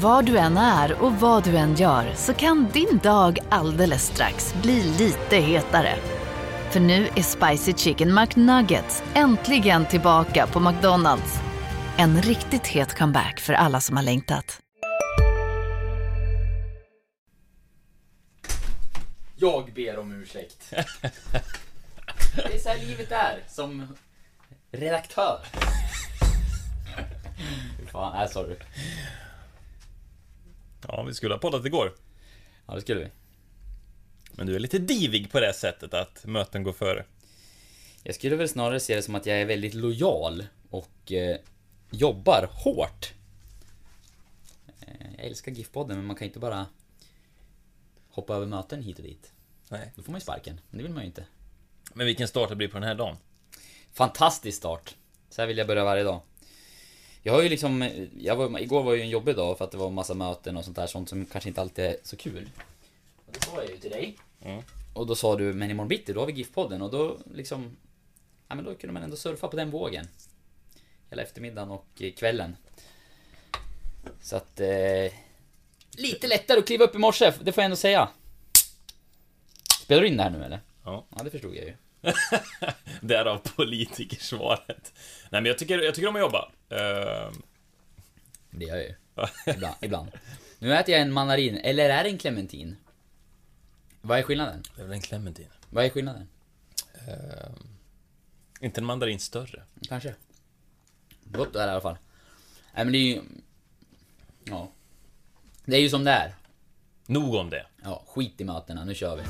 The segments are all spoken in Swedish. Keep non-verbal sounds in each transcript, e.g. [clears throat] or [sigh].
Var du än är och vad du än gör så kan din dag alldeles strax bli lite hetare. För nu är Spicy Chicken McNuggets äntligen tillbaka på McDonalds. En riktigt het comeback för alla som har längtat. Jag ber om ursäkt. Det är så här livet är som redaktör. Fan, nej sorry. Ja, vi skulle ha poddat igår. Ja, det skulle vi. Men du är lite divig på det sättet att möten går före. Jag skulle väl snarare se det som att jag är väldigt lojal och eh, jobbar hårt. Eh, jag älskar GIF-podden, men man kan inte bara hoppa över möten hit och dit. Nej. Då får man ju sparken. Men det vill man ju inte. Men vilken start det blir på den här dagen. Fantastisk start. Så här vill jag börja varje dag. Jag har ju liksom, jag var, igår var ju en jobbig dag för att det var massa möten och sånt där, sånt som kanske inte alltid är så kul. Och det sa jag ju till dig. Mm. Och då sa du, men imorgon bitti, då har vi GIF-podden och då liksom, ja men då kunde man ändå surfa på den vågen. Hela eftermiddagen och eh, kvällen. Så att, eh, lite lättare att kliva upp i morse, det får jag ändå säga. Spelar du in det här nu eller? Ja. Ja, det förstod jag ju. [laughs] Därav politikersvaret. Nej men jag tycker, jag tycker om att jobba. Uh, Det gör jag ju. [laughs] Ibland. ibland. Nu äter jag en mandarin, eller är det en clementin? Vad är skillnaden? det är väl en clementin. Vad är skillnaden? Ehm, inte en mandarin större. Kanske. Gott är det i alla fall. Nej men det är ju... Ja. Det är ju som det är. Nog om det. Ja, skit i mötena, nu kör vi.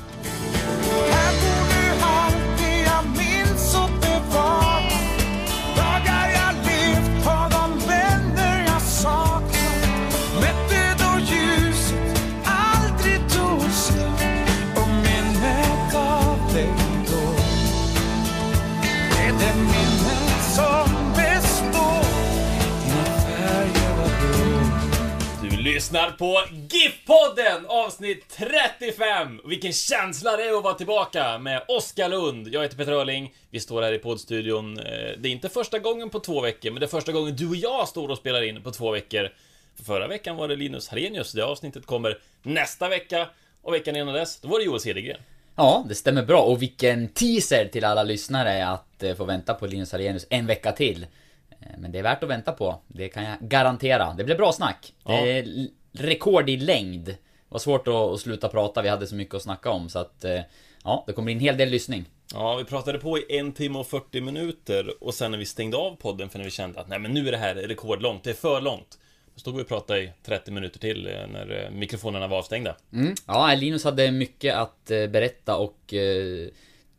Lyssnar på GIF-podden avsnitt 35! Och Vilken känsla det är att vara tillbaka med Oskar Lund. Jag heter Peter Öhrling. Vi står här i poddstudion. Eh, Det är inte första gången på två veckor, men det är första gången du och jag står och spelar in på två veckor. För förra veckan var det Linus Harenius. Det avsnittet kommer nästa vecka. Och veckan innan dess, då var det Joel Cedergren. Ja, det stämmer bra. Och vilken teaser till alla lyssnare att eh, få vänta på Linus Arrhenius en vecka till. Eh, Men det är värt att vänta på. Det kan jag garantera. Det blir bra snack. Ja. Det är rekord i längd. Det var svårt att, att sluta prata, vi hade så mycket att snacka om. Så att, eh, ja, det kommer bli en hel del lyssning. Ja, vi pratade på i en timme och 40 minuter och sen när vi stängde av podden för när vi kände att nej men nu är det här rekordlångt, det är för långt. Då stod vi och pratade i 30 minuter till eh, när eh, mikrofonerna var avstängda. Mm. Ja, Linus hade mycket att berätta och eh,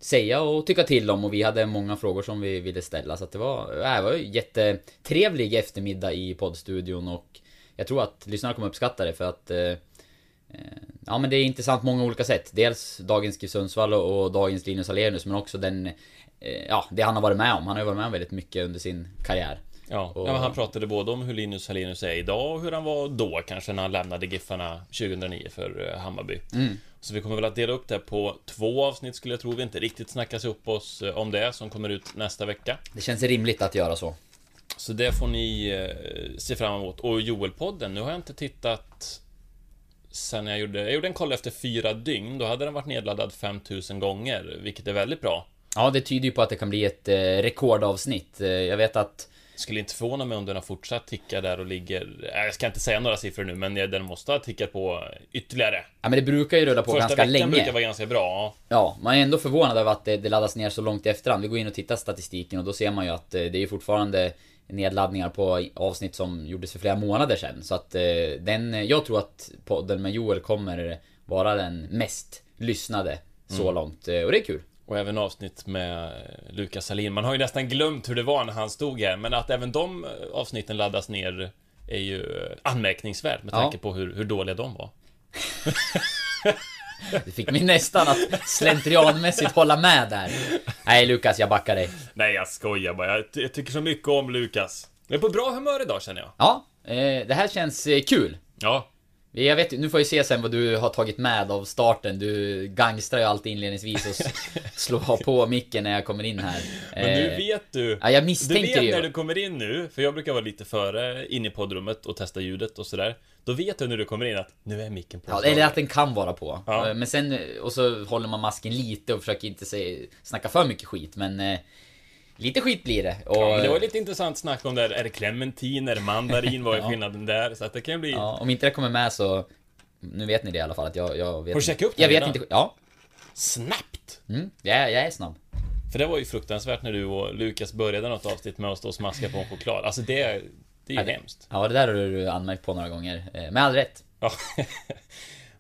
säga och tycka till om och vi hade många frågor som vi ville ställa så att det var, det var ju jättetrevlig eftermiddag i poddstudion och jag tror att lyssnarna kommer uppskatta det för att eh, eh, Ja men det är intressant på många olika sätt. Dels dagens GIF Sundsvall och, dagens Linus Alenius men också den eh, Ja, det han har varit med om. Han har ju varit med om väldigt mycket under sin karriär. Ja, Och- ja han pratade både om hur Linus Hallenius är idag och hur han var då kanske när han lämnade Giffarna 2009 för Hammarby. Så vi kommer väl att dela upp det på två avsnitt skulle jag tro. Vi inte riktigt snackat upp oss om det som kommer ut nästa vecka. Det känns rimligt att göra så. Så det får ni eh, se fram emot. Och Joel-podden, nu har jag inte tittat sen jag gjorde, jag gjorde en koll efter fyra dygn. Då hade den varit nedladdad 5000 gånger, vilket är väldigt bra. Ja, det tyder ju på att det kan bli ett eh, rekordavsnitt. Eh, jag vet att Skulle inte förvåna mig om den har fortsatt ticka där och ligger... Jag ska inte säga några siffror nu, men den måste ha tickat på ytterligare. Ja men det brukar ju rulla på Första ganska veckan länge. brukar vara ganska bra. Ja, man är ändå förvånad över att det, det laddas ner så långt i efterhand. Vi går in och tittar statistiken och då ser man ju att eh, det är fortfarande nedladdningar på avsnitt som gjordes för flera månader sedan. Så att eh, den, jag tror att podden med Joel kommer vara den mest lyssnade så Mm. långt. Eh, Och det är kul. Och även avsnitt med Lukas Salin. Man har ju nästan glömt hur det var när han stod här, men att även de eh, avsnitten laddas ner är ju eh, anmärkningsvärt med Ja. tanke på hur, hur dåliga de var. [laughs] Det fick mig nästan att slentrianmässigt hålla med där. Nej Lukas, jag backar dig. Nej, jag skojar bara. Jag, jag tycker så mycket om Lukas. Jag är på bra humör idag känner jag. Ja, eh, det här känns eh, kul. Ja, Jag vet nu får jag se sen vad du har tagit med av starten. Du gangstrar ju alltid inledningsvis och [laughs] slår på micken när jag kommer in här. men nu Eh, vet du. Ja, jag Du misstänker vet ju. när du kommer in nu, för jag brukar vara lite före in i poddrummet och testa ljudet och sådär. Då vet du när du kommer in att nu är micken på. Ja, eller att den kan vara på. Ja. Eh, Men sen, eh, och så håller man masken lite och försöker inte säga, snacka för mycket skit, men eh, lite skit blir det. Och, Ja, det var lite intressant snack om det. här. Är det clementin? Är det mandarin? Vad är [laughs] Ja. skillnaden där? Så att det kan bli... ja, om inte det kommer med så, nu vet ni det i alla fall att jag, jag vet Har du checkat upp det Jag vet inte, ja. Snabbt! Mm, jag, är- jag är snabb. För det var ju fruktansvärt när du och Lukas började något avsnitt med att stå och smaska på en choklad. Alltså det, det är ju Ja, hemskt. Ja, det där har du anmärkt på några gånger. Eh, Med all rätt. Ja. [laughs]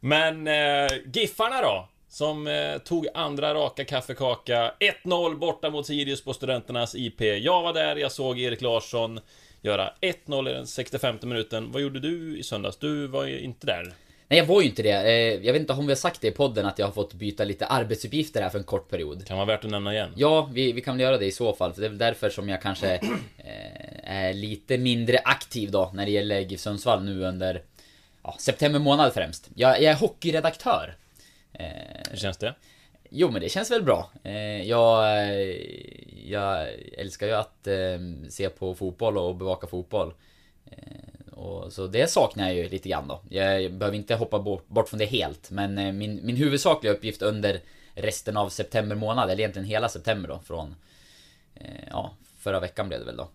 Men eh, Giffarna då? Som eh, tog andra raka kaffekaka. 1-0 borta mot Sirius på Studenternas IP. Jag var där, jag såg Erik Larsson göra 1-0 i den 65 minuten. Vad gjorde du i söndags? Du var ju inte där. Nej, jag var ju inte det. Eh, Jag vet inte om vi har sagt det i podden att jag har fått byta lite arbetsuppgifter här för en kort period. Kan vara värt att nämna igen. Ja, vi, vi kan väl göra det i så fall. För det är väl därför som jag kanske eh, är lite mindre aktiv då när det gäller GIF Sundsvall nu under ja, september månad främst. Jag, jag är hockeyredaktör. Eh, Hur känns det? jo, men det känns väl bra. Eh, jag, jag älskar ju att se på fotboll och bevaka fotboll. Eh, och, så det saknar jag ju lite grann då. Jag behöver inte hoppa bort, bort från det helt, men eh, min, min huvudsakliga uppgift under resten av september månad, eller egentligen hela september då, från eh, ja, förra veckan blev det väl då.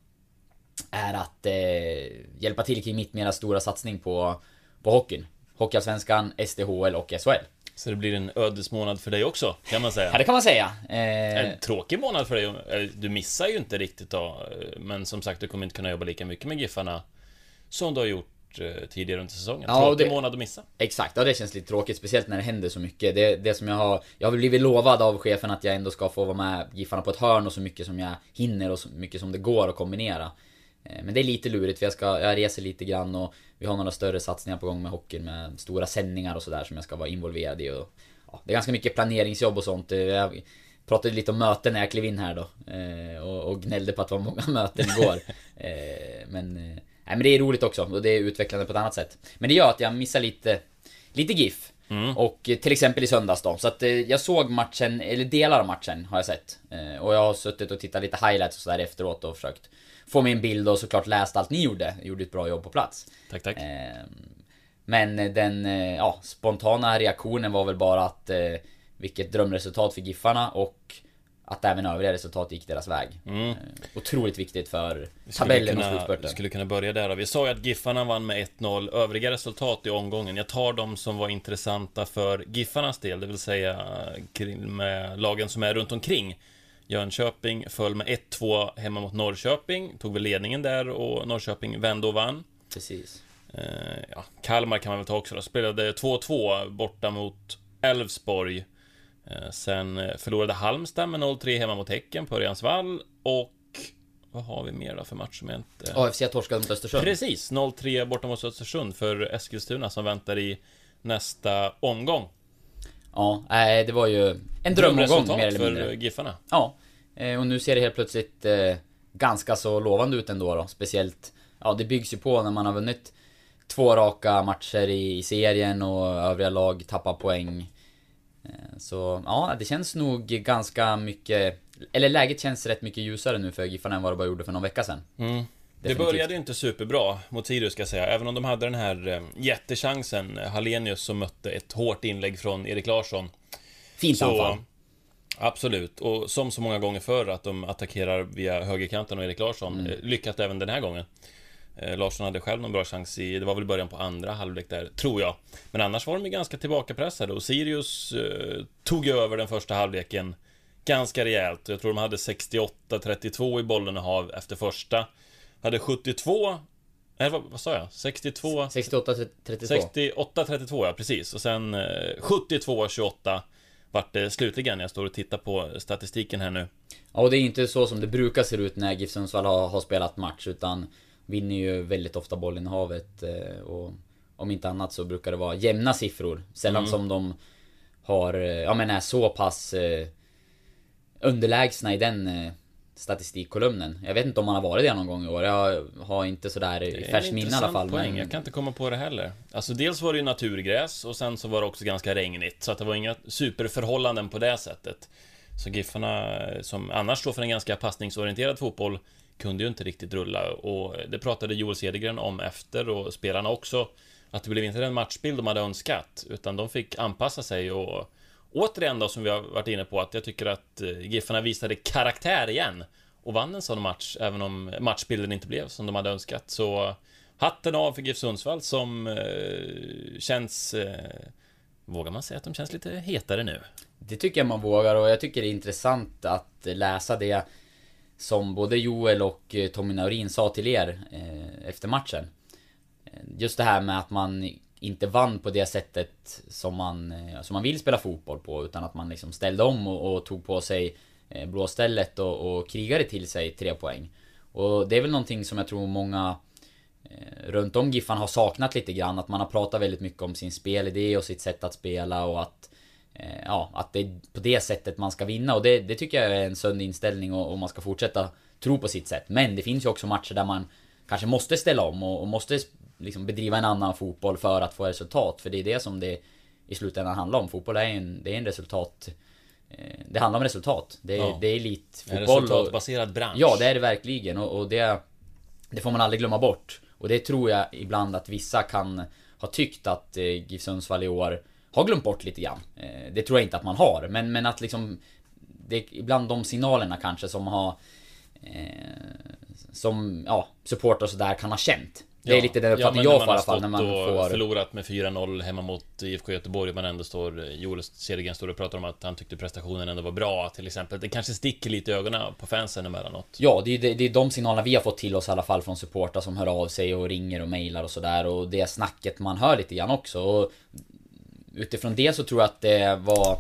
Är att eh, hjälpa till kring mitt mera stora satsning på, på hockeyn. Hockeyallsvenskan, SDHL och SHL. Så det blir en ödesmånad för dig också, kan man Ja, säga. det kan man säga. Eh, En tråkig månad för dig. Eller, Du missar ju inte riktigt då. Men som sagt, du kommer inte kunna jobba lika mycket med Giffarna som du har gjort eh, tidigare under säsongen. Ja, Tråkig det- månad att missa. Exakt, ja det känns lite tråkigt, speciellt när det händer så mycket. Det, det som jag har... Jag har blivit lovad av chefen att jag ändå ska få vara med Giffarna på ett hörn och så mycket som jag hinner och så mycket som det går att kombinera. Eh, Men det är lite lurigt för jag ska, jag reser lite grann och vi har några större satsningar på gång med hockeyn med stora sändningar och sådär som jag ska vara involverad i och... Ja, det är ganska mycket planeringsjobb och sånt. Eh, Jag pratade lite om möten när jag klev in här då. Och, och gnällde på att det var många [laughs] möten igår. Men... Nej men det är roligt också och det är utvecklande på ett annat sätt. Men det gör att jag missar lite, lite GIF. Och eh, till exempel i söndags då. Så att eh, jag såg matchen, eller delar av matchen har jag sett. Eh, Och jag har suttit och tittat lite highlights och sådär efteråt och försökt få mig en bild och såklart läst allt ni gjorde. Gjorde ett bra jobb på plats. Tack, tack. Eh, Men den ja, spontana reaktionen var väl bara att vilket drömresultat för Giffarna och att även övriga resultat gick deras väg. Mm. Eh, Otroligt viktigt för Vi tabellen och kunna- Vi slutspurten. skulle kunna börja där. Vi sa ju att Giffarna vann med 1-0. Övriga resultat i omgången. Jag tar de som var intressanta för Giffarnas del, det vill säga kring- med lagen som är runt omkring. Jönköping föll med 1-2 hemma mot Norrköping, tog väl ledningen där och Norrköping vände och vann. Precis. Eh, ja, Kalmar kan man väl ta också då. Spelade 2-2 borta mot Elfsborg. Eh, sen eh, förlorade Halmstad med 0-3 hemma mot Häcken på Örjansvall. Och vad har vi mer då för match som jag inte... AFC har torskat mot Östersund. Precis, 0-3 borta mot Östersund för Eskilstuna som väntar i nästa omgång. Ja, nej, det var ju en drömomgång mer eller för mindre. Giffarna. Ja, eh, och nu ser det helt plötsligt ganska så lovande ut ändå då. Speciellt, ja det byggs ju på när man har vunnit två raka matcher i serien och övriga lag tappar poäng. Eh, Så ja, det känns nog ganska mycket, eller läget känns rätt mycket ljusare nu för Giffarna än vad det bara gjorde för någon vecka sedan. Mm. Det började ju inte superbra mot Sirius ska jag säga, även om de hade den här eh, jättechansen. Hallenius som mötte ett hårt inlägg från Erik Larsson. Fint anfall. Absolut, och som så många gånger förr att de attackerar via högerkanten och Erik Larsson. Mm. Eh, Lyckat även den här gången. Eh, Larsson hade själv någon bra chans i, det var väl början på andra halvlek där, tror jag. Men annars var de ju ganska tillbakapressade och Sirius eh, tog över den första halvleken ganska rejält. Jag tror de hade 68-32 i bollinnehav efter första. Hade 72, eller vad, vad sa jag? 62? 68-32. 68-32 ja, precis. Och sen eh, 72-28 vart det slutligen. Jag står och tittar på statistiken här nu. Ja, och det är inte så som det brukar se ut när GIF Sundsvall har, har spelat match utan vinner ju väldigt ofta bollinnehavet eh, och om inte annat så brukar det vara jämna siffror. Sällan Mm. som de har, eh, ja men är så pass eh, underlägsna i den eh, statistikkolumnen. Jag vet inte om man har varit det någon gång i år. Jag har inte sådär i färskt minne i alla fall. poäng. Men... Jag kan inte komma på det heller. Alltså dels var det ju naturgräs och sen så var det också ganska regnigt. Så att det var inga superförhållanden på det sättet. Så Giffarna, som annars står för en ganska passningsorienterad fotboll, kunde ju inte riktigt rulla. Och det pratade Joel Cedergren om efter och spelarna också. Att det blev inte den matchbild de hade önskat, utan de fick anpassa sig och återigen då, som vi har varit inne på, att jag tycker att eh, Giffarna visade karaktär igen och vann en sån match, även om matchbilden inte blev som de hade önskat. Så hatten av för GIF Sundsvall som eh, känns... Eh, vågar man säga att de känns lite hetare nu? Det tycker jag man vågar och jag tycker det är intressant att läsa det som både Joel och eh, Tommy Naurin sa till er eh, efter matchen. Eh, just det här med att man inte vann på det sättet som man, som man vill spela fotboll på utan att man liksom ställde om och, och tog på sig blåstället och, och krigade till sig tre poäng. Och det är väl någonting som jag tror många runt om Giffan har saknat lite grann. Att man har pratat väldigt mycket om sin spelidé och sitt sätt att spela och att eh, Ja, att det är på det sättet man ska vinna och det, det tycker jag är en sund inställning och, och man ska fortsätta tro på sitt sätt. Men det finns ju också matcher där man kanske måste ställa om och, och måste liksom bedriva en annan fotboll för att få resultat. För det är det som det i slutändan handlar om. Fotboll är en, det är en resultat... eh, Det handlar om resultat. Det är, Ja. det är En elitfotboll. och- resultatbaserad bransch. Ja, det är det verkligen och, och det... Det får man aldrig glömma bort. Och det tror jag ibland att vissa kan ha tyckt att eh, GIF Sundsvall i år har glömt bort lite grann. Eh, det tror jag inte att man har, men, men att liksom... Det är ibland de signalerna kanske som har... Eh, som, ja, supportrar sådär kan ha känt. Det är lite den uppfattning men jag får i alla fall när man får... förlorat med 4-0 hemma mot IFK Göteborg Man ändå står Joel Cedergren står och pratar om att han tyckte prestationen ändå var bra till exempel Det kanske sticker lite i ögonen på fansen emellanåt Ja, det är, det, det är de signalerna vi har fått till oss i alla fall från supportrar som hör av sig och ringer och mejlar och sådär och det snacket man hör lite grann också och Utifrån det så tror jag att det var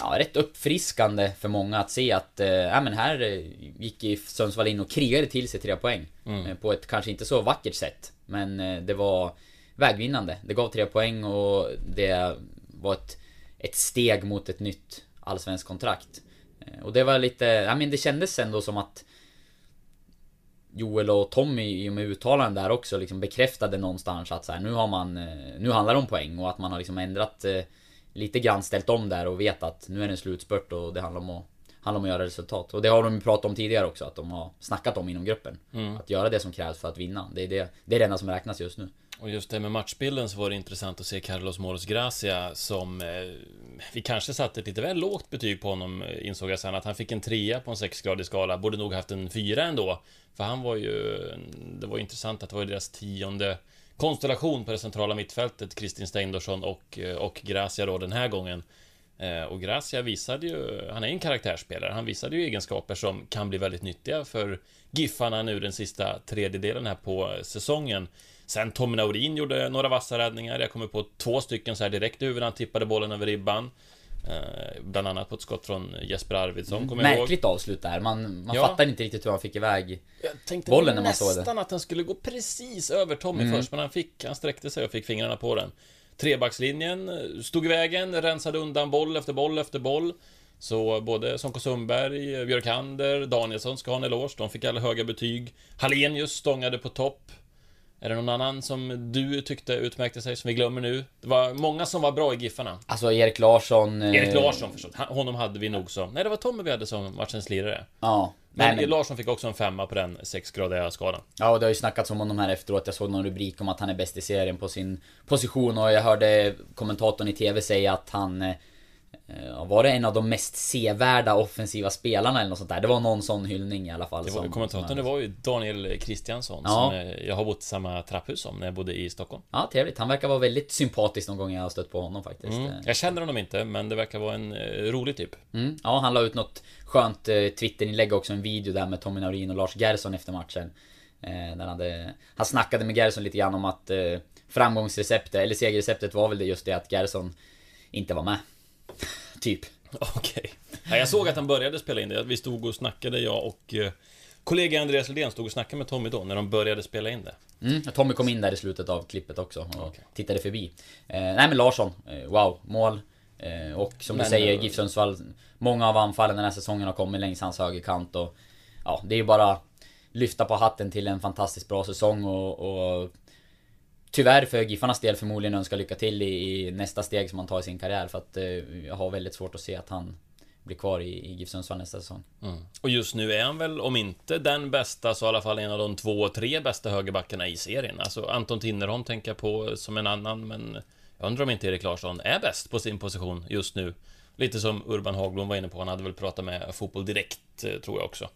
Ja, rätt uppfriskande för många att se att, eh, ja men här eh, gick Sundsvall in och krigade till sig tre poäng. Eh, På ett kanske inte så vackert sätt. Men eh, det var vägvinnande. Det gav tre poäng och det var ett, ett steg mot ett nytt allsvenskt kontrakt. Och det var lite, ja men det kändes ändå som att Joel och Tommy i och med uttalanden där också liksom bekräftade någonstans att så här, nu har man eh, Nu handlar det om poäng och att man har liksom ändrat eh, Lite grann ställt om där och vet att nu är det en slutspurt och det handlar om att Handlar om att göra resultat. Och det har de ju pratat om tidigare också att de har snackat om inom gruppen. Att göra det som krävs för att vinna. Det är det, det är det enda som räknas just nu och just det med matchbilden så var det intressant att se Carlos Moros Gracia som eh, Vi kanske satte ett lite väl lågt betyg på honom eh, insåg jag sen att han fick en trea på en sexgradig skala. Borde nog haft en fyra ändå. För han var ju Det var intressant att det var deras tionde konstellation på det centrala mittfältet Kristin Steindorsson och, eh, och Gracia då den här gången. Eh, Och Gracia visade ju, han är en karaktärsspelare, han visade ju egenskaper som kan bli väldigt nyttiga för Giffarna nu den sista tredjedelen här på eh, säsongen. Sen Tommy Naurin gjorde några vassa räddningar, jag kommer på två stycken så här direkt i huvudet, han tippade bollen över ribban. Eh, Bland annat på ett skott från Jesper Arvidsson, kommer jag ihåg. Märkligt avslut där, man, man Ja. fattar inte riktigt hur han fick iväg Jag tänkte bollen när man såg det. nästan att den skulle gå precis över Tommy Mm. först, men han fick, han sträckte sig och fick fingrarna på den. Trebackslinjen eh, stod i vägen, rensade undan boll efter boll efter boll. Så både Sonko Sundberg, Björkander, Danielsson ska ha en eloge. De fick alla höga betyg. Hallenius stångade på topp. Är det någon annan som du tyckte utmärkte sig, som vi glömmer nu? Det var många som var bra i Giffarna. Alltså Erik Larsson eh, Erik Larsson förstås, honom hade vi nog som... Nej, det var Tommy vi hade som matchens lirare. Ja Men, men, Larsson fick också en femma på den sexgradiga skalan. Ja, och det har ju snackats om honom här efteråt. Jag såg någon rubrik om att han är bäst i serien på sin position och jag hörde kommentatorn i TV säga att han... eh, Var det en av de mest sevärda offensiva spelarna eller något sånt där? Det var någon sån hyllning i alla fall. Det var, som- kommentatorn det var ju Daniel Kristiansson Ja. som eh, jag har bott i samma trapphus som när jag bodde i Stockholm. Ja, trevligt. Han verkar vara väldigt sympatisk någon gång jag har stött på honom faktiskt. Mm. Eh, Jag känner honom inte, men det verkar vara en rolig typ. Mm. Ja, han la ut något skönt Twitterinlägg också, en video där med Tommy Naurin och Lars Gerson efter matchen. Eh, där han, hade, han snackade med Gerson lite grann om att eh, framgångsreceptet, eller segerreceptet var väl det just det att Gerson inte var med. Typ. [laughs] Okej. Ja, jag såg att han började spela in det. Vi stod och snackade, jag och eh, kollega Andreas Lidén stod och snackade med Tommy då, när de började spela in det. Mm. Tommy kom in där i slutet av klippet också och Okej. tittade förbi. Eh, nej men Larsson, eh, wow, mål. Eh, och som Men, du säger, GIF Sundsvall, många av anfallen den här säsongen har kommit längs hans högerkant och Ja, det är ju bara lyfta på hatten till en fantastiskt bra säsong och, och Tyvärr för Giffarnas del förmodligen önska lycka till i, i nästa steg som han tar i sin karriär för att eh, jag har väldigt svårt att se att han bli kvar i, i GIF Sundsvall nästa säsong. Mm. Och just nu är han väl, om inte den bästa, så i alla fall en av de två, tre bästa högerbackarna i serien. Alltså Anton Tinnerholm tänker jag på som en annan, men jag undrar om inte Erik Larsson är bäst på sin position just nu. Lite som Urban Hagblom var inne på, han hade väl pratat med Fotboll Direkt, eh, tror jag också.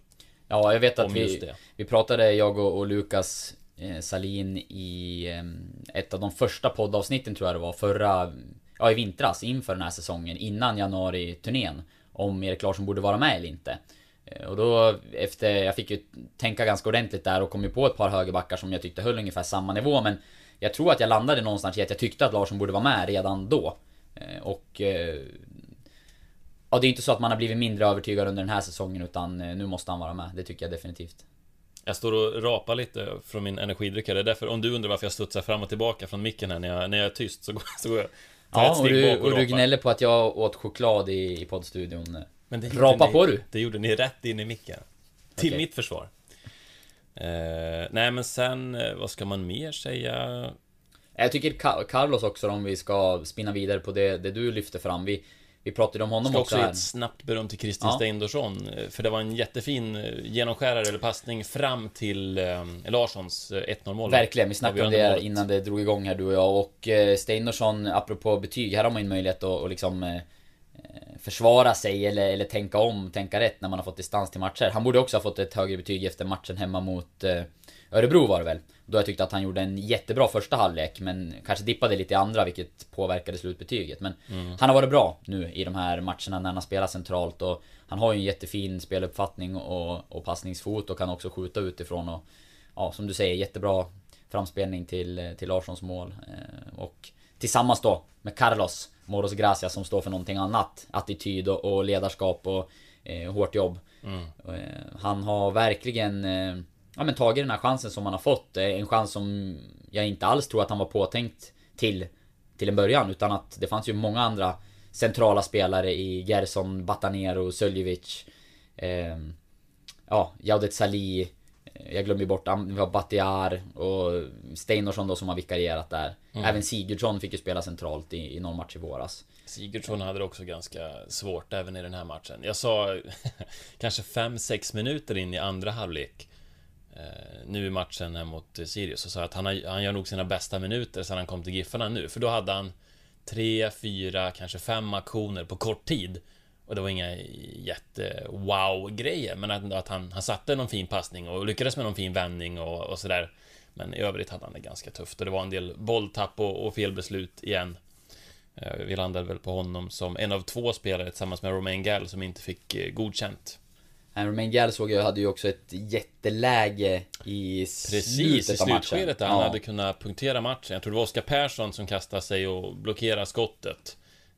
Ja, jag vet att vi, det. vi pratade, jag och, och Lukas Eh, Salin i ehm, ett av de första poddavsnitten tror jag det var, förra, ja i vintras inför den här säsongen, innan januari-turnén. Om Erik Larsson borde vara med eller inte. Eh, och då efter, jag fick ju tänka ganska ordentligt där och kom ju på ett par högerbackar som jag tyckte höll ungefär samma nivå men Jag tror att jag landade någonstans i att jag tyckte att Larsson borde vara med redan då. Eh, och Ja det är inte så att man har blivit mindre övertygad under den här säsongen utan nu måste han vara med. Det tycker jag definitivt. Jag står och rapar lite från min energidryck här. Det är därför, om du undrar varför jag studsar fram och tillbaka från micken här när jag, när jag är tyst så går, så går jag Ja och du, bak och du gnäller på att jag åt choklad i, i poddstudion. Men det Rapa ni, på du! Det gjorde ni rätt in i micken. Till Okej. mitt försvar. Eh, nej men sen, eh, vad ska man mer säga? Jag tycker Carlos också om vi ska spinna vidare på det, det du lyfte fram. Vi, vi pratade om honom Ska också också här. ett snabbt beröm till Kristin Ja. Steindorsson. eh, För det var en jättefin eh, genomskärare eller passning fram till eh, Larssons eh, 1-0 mål. Verkligen, vi snackade om det målet. innan det drog igång här du och jag och eh, Steinarsson, apropå betyg, här har man ju en möjlighet att, att liksom eh, försvara sig eller, eller tänka om, tänka rätt när man har fått distans till matcher. Han borde också ha fått ett högre betyg efter matchen hemma mot eh, Örebro var det väl. Då jag tyckte att han gjorde en jättebra första halvlek men kanske dippade lite i andra vilket påverkade slutbetyget. Men han har varit bra nu i de här matcherna när han har spelat centralt och han har ju en jättefin speluppfattning och, och passningsfot och kan också skjuta utifrån och ja, som du säger, jättebra framspelning till, till Larssons mål. Eh, Och tillsammans då med Carlos Moros Gracia som står för någonting annat. Attityd och, och ledarskap och eh, hårt jobb. Och, eh, han har verkligen eh, ja, men tagit den här chansen som han har fått. En chans som jag inte alls tror att han var påtänkt till, till en början. Utan att det fanns ju många andra centrala spelare i Gerson, Batanero, Söljevic. Eh, ja, Jaudet Salih. eh, Jag glömmer bort, vi har Batiar och Steinarsson då som har vikarierat där. Även Sigurdsson fick ju spela centralt i, i någon match i våras. Sigurdsson hade det också ganska svårt även i den här matchen. Jag sa [laughs] kanske 5-6 minuter in i andra halvlek Eh, nu i matchen här mot Sirius så sa jag att han, har, han gör nog sina bästa minuter sedan han kom till Giffarna nu. För då hade han tre, fyra, kanske fem aktioner på kort tid. Och det var inga jätte-wow-grejer, men att, att han, han satte någon fin passning och lyckades med någon fin vändning och, och sådär. Men i övrigt hade han det ganska tufft och det var en del bolltapp och, och felbeslut igen. Eh, vi landade väl på honom som en av två spelare tillsammans med Romain Gall som inte fick eh, godkänt. Romain Gall såg jag hade ju också ett jätteläge i Precis, i slutet av matchen. slutskedet där han Ja. hade kunnat punktera matchen. Jag tror det var Oskar Persson som kastade sig och blockerade skottet.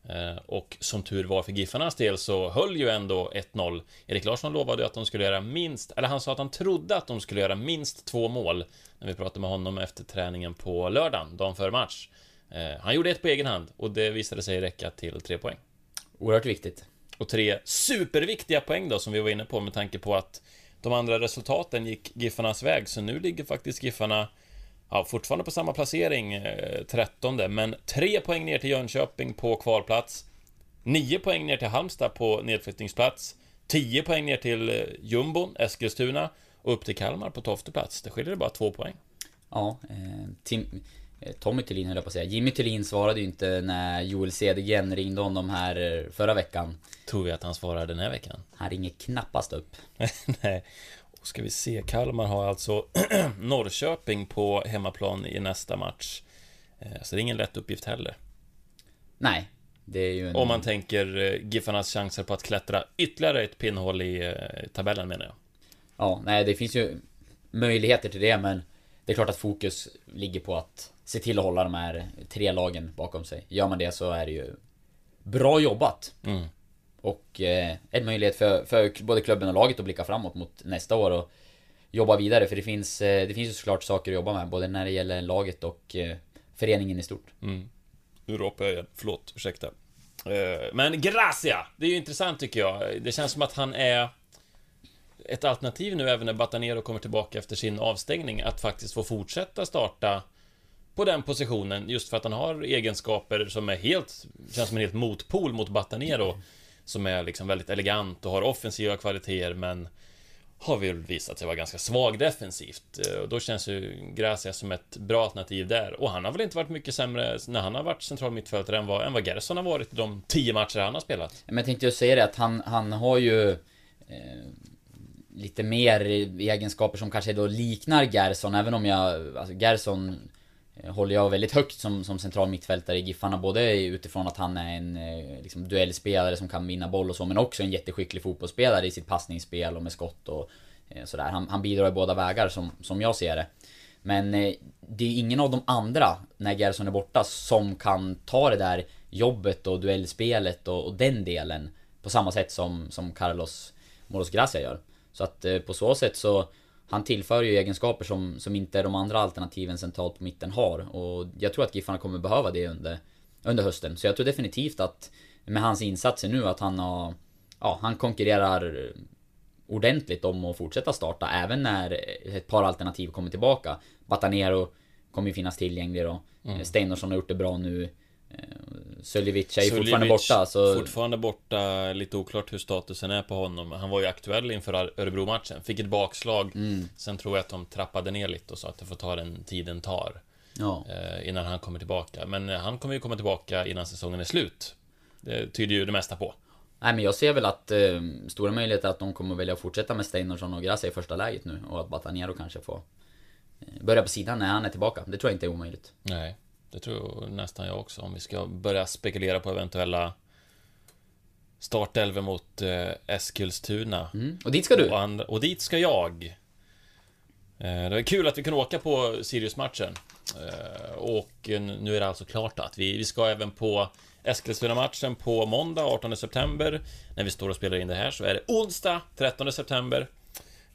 Eh, Och som tur var för Giffarnas del så höll ju ändå 1-0. Erik Larsson lovade att de skulle göra minst, eller han sa att han trodde att de skulle göra minst två mål. När vi pratade med honom efter träningen på lördagen, dagen före match. Eh, Han gjorde ett på egen hand och det visade sig räcka till tre poäng. Oerhört viktigt. Och tre superviktiga poäng då som vi var inne på med tanke på att de andra resultaten gick Giffarnas väg. Så nu ligger faktiskt Giffarna ja, fortfarande på samma placering, eh, 13 men tre poäng ner till Jönköping på kvalplats. Nio poäng ner till Halmstad på nedflyttningsplats. 10 poäng ner till eh, jumbon, Eskilstuna. Och upp till Kalmar på tolfte plats. Det skiljer bara två poäng. Ja, eh, Tim, eh, Tommy Thulin höll jag på att säga. Jimmy Thulin svarade ju inte när Joel Cedergren ringde honom här eh, förra veckan. Tror vi att han svarar den här veckan. Han ringer knappast upp. [laughs] Nej. Och ska vi se, Kalmar har alltså [clears throat] Norrköping på hemmaplan i nästa match. Eh, Så det är ingen lätt uppgift heller. Nej, det är ju en... Om man tänker eh, Giffarnas chanser på att klättra ytterligare ett pinnhål i eh, tabellen menar jag. Ja, nej det finns ju möjligheter till det men det är klart att fokus ligger på att se till att hålla de här tre lagen bakom sig. Gör man det så är det ju bra jobbat. Mm. Och eh, en möjlighet för, för både klubben och laget att blicka framåt mot nästa år och jobba vidare för det finns, eh, det finns ju såklart saker att jobba med både när det gäller laget och eh, föreningen i stort. Nu ropar jag igen, förlåt, ursäkta. Eh, Men Gracia! Det är ju intressant tycker jag. Det känns som att han är ett alternativ nu även när Batanero kommer tillbaka efter sin avstängning att faktiskt få fortsätta starta på den positionen just för att han har egenskaper som är helt, känns som en helt motpol mot Batanero. Som är liksom väldigt elegant och har offensiva kvaliteter men har väl visat sig vara ganska svag defensivt. Eh, och då känns ju Gracia som ett bra alternativ där. Och han har väl inte varit mycket sämre när han har varit central mittfältare än vad, än vad Gerson har varit i de tio matcher han har spelat. Men jag tänkte ju säga det att han, han har ju eh, lite mer egenskaper som kanske då liknar Gerson, även om jag, alltså Gerson eh, håller jag väldigt högt som, som central mittfältare i Giffarna, både utifrån att han är en eh, liksom, duellspelare som kan vinna boll och så, men också en jätteskicklig fotbollsspelare i sitt passningsspel och med skott och eh, sådär. Han, han bidrar i båda vägar som, som jag ser det. Men eh, det är ingen av de andra, när Gerson är borta, som kan ta det där jobbet och duellspelet och, och den delen på samma sätt som, som Carlos Moros Gracia gör. Så att eh, på så sätt så han tillför ju egenskaper som, som inte de andra alternativen centralt på mitten har. Och jag tror att Giffarna kommer behöva det under, under hösten. Så jag tror definitivt att med hans insatser nu att han har... Ja, han konkurrerar ordentligt om att fortsätta starta även när ett par alternativ kommer tillbaka. Batanero kommer ju finnas tillgänglig då. Mm. Steinarsson har gjort det bra nu. Suljevic är ju fortfarande borta så... Fortfarande borta, lite oklart hur statusen är på honom. Han var ju aktuell inför Örebro-matchen. Fick ett bakslag. Mm. Sen tror jag att de trappade ner lite och sa att det får ta den tiden tar. Ja. eh, Innan han kommer tillbaka. Men eh, han kommer ju komma tillbaka innan säsongen är slut. Det tyder ju det mesta på. Nej men jag ser väl att eh, stora möjligheter att de kommer välja att fortsätta med Steinarsson och Gracia i första läget nu och att Batanero kanske får eh, börja på sidan när han är tillbaka. Det tror jag inte är omöjligt. Nej, det tror nästan jag också. Om vi ska börja spekulera på eventuella startelver mot eh, Eskilstuna. Mm. Och dit ska du! Och, och dit ska jag. Eh, det var kul att vi kunde åka på Sirius-matchen. Eh, och nu är det alltså klart att vi, vi ska även på Eskilstuna-matchen på måndag 18 september. När vi står och spelar in det här så är det onsdag 13 september.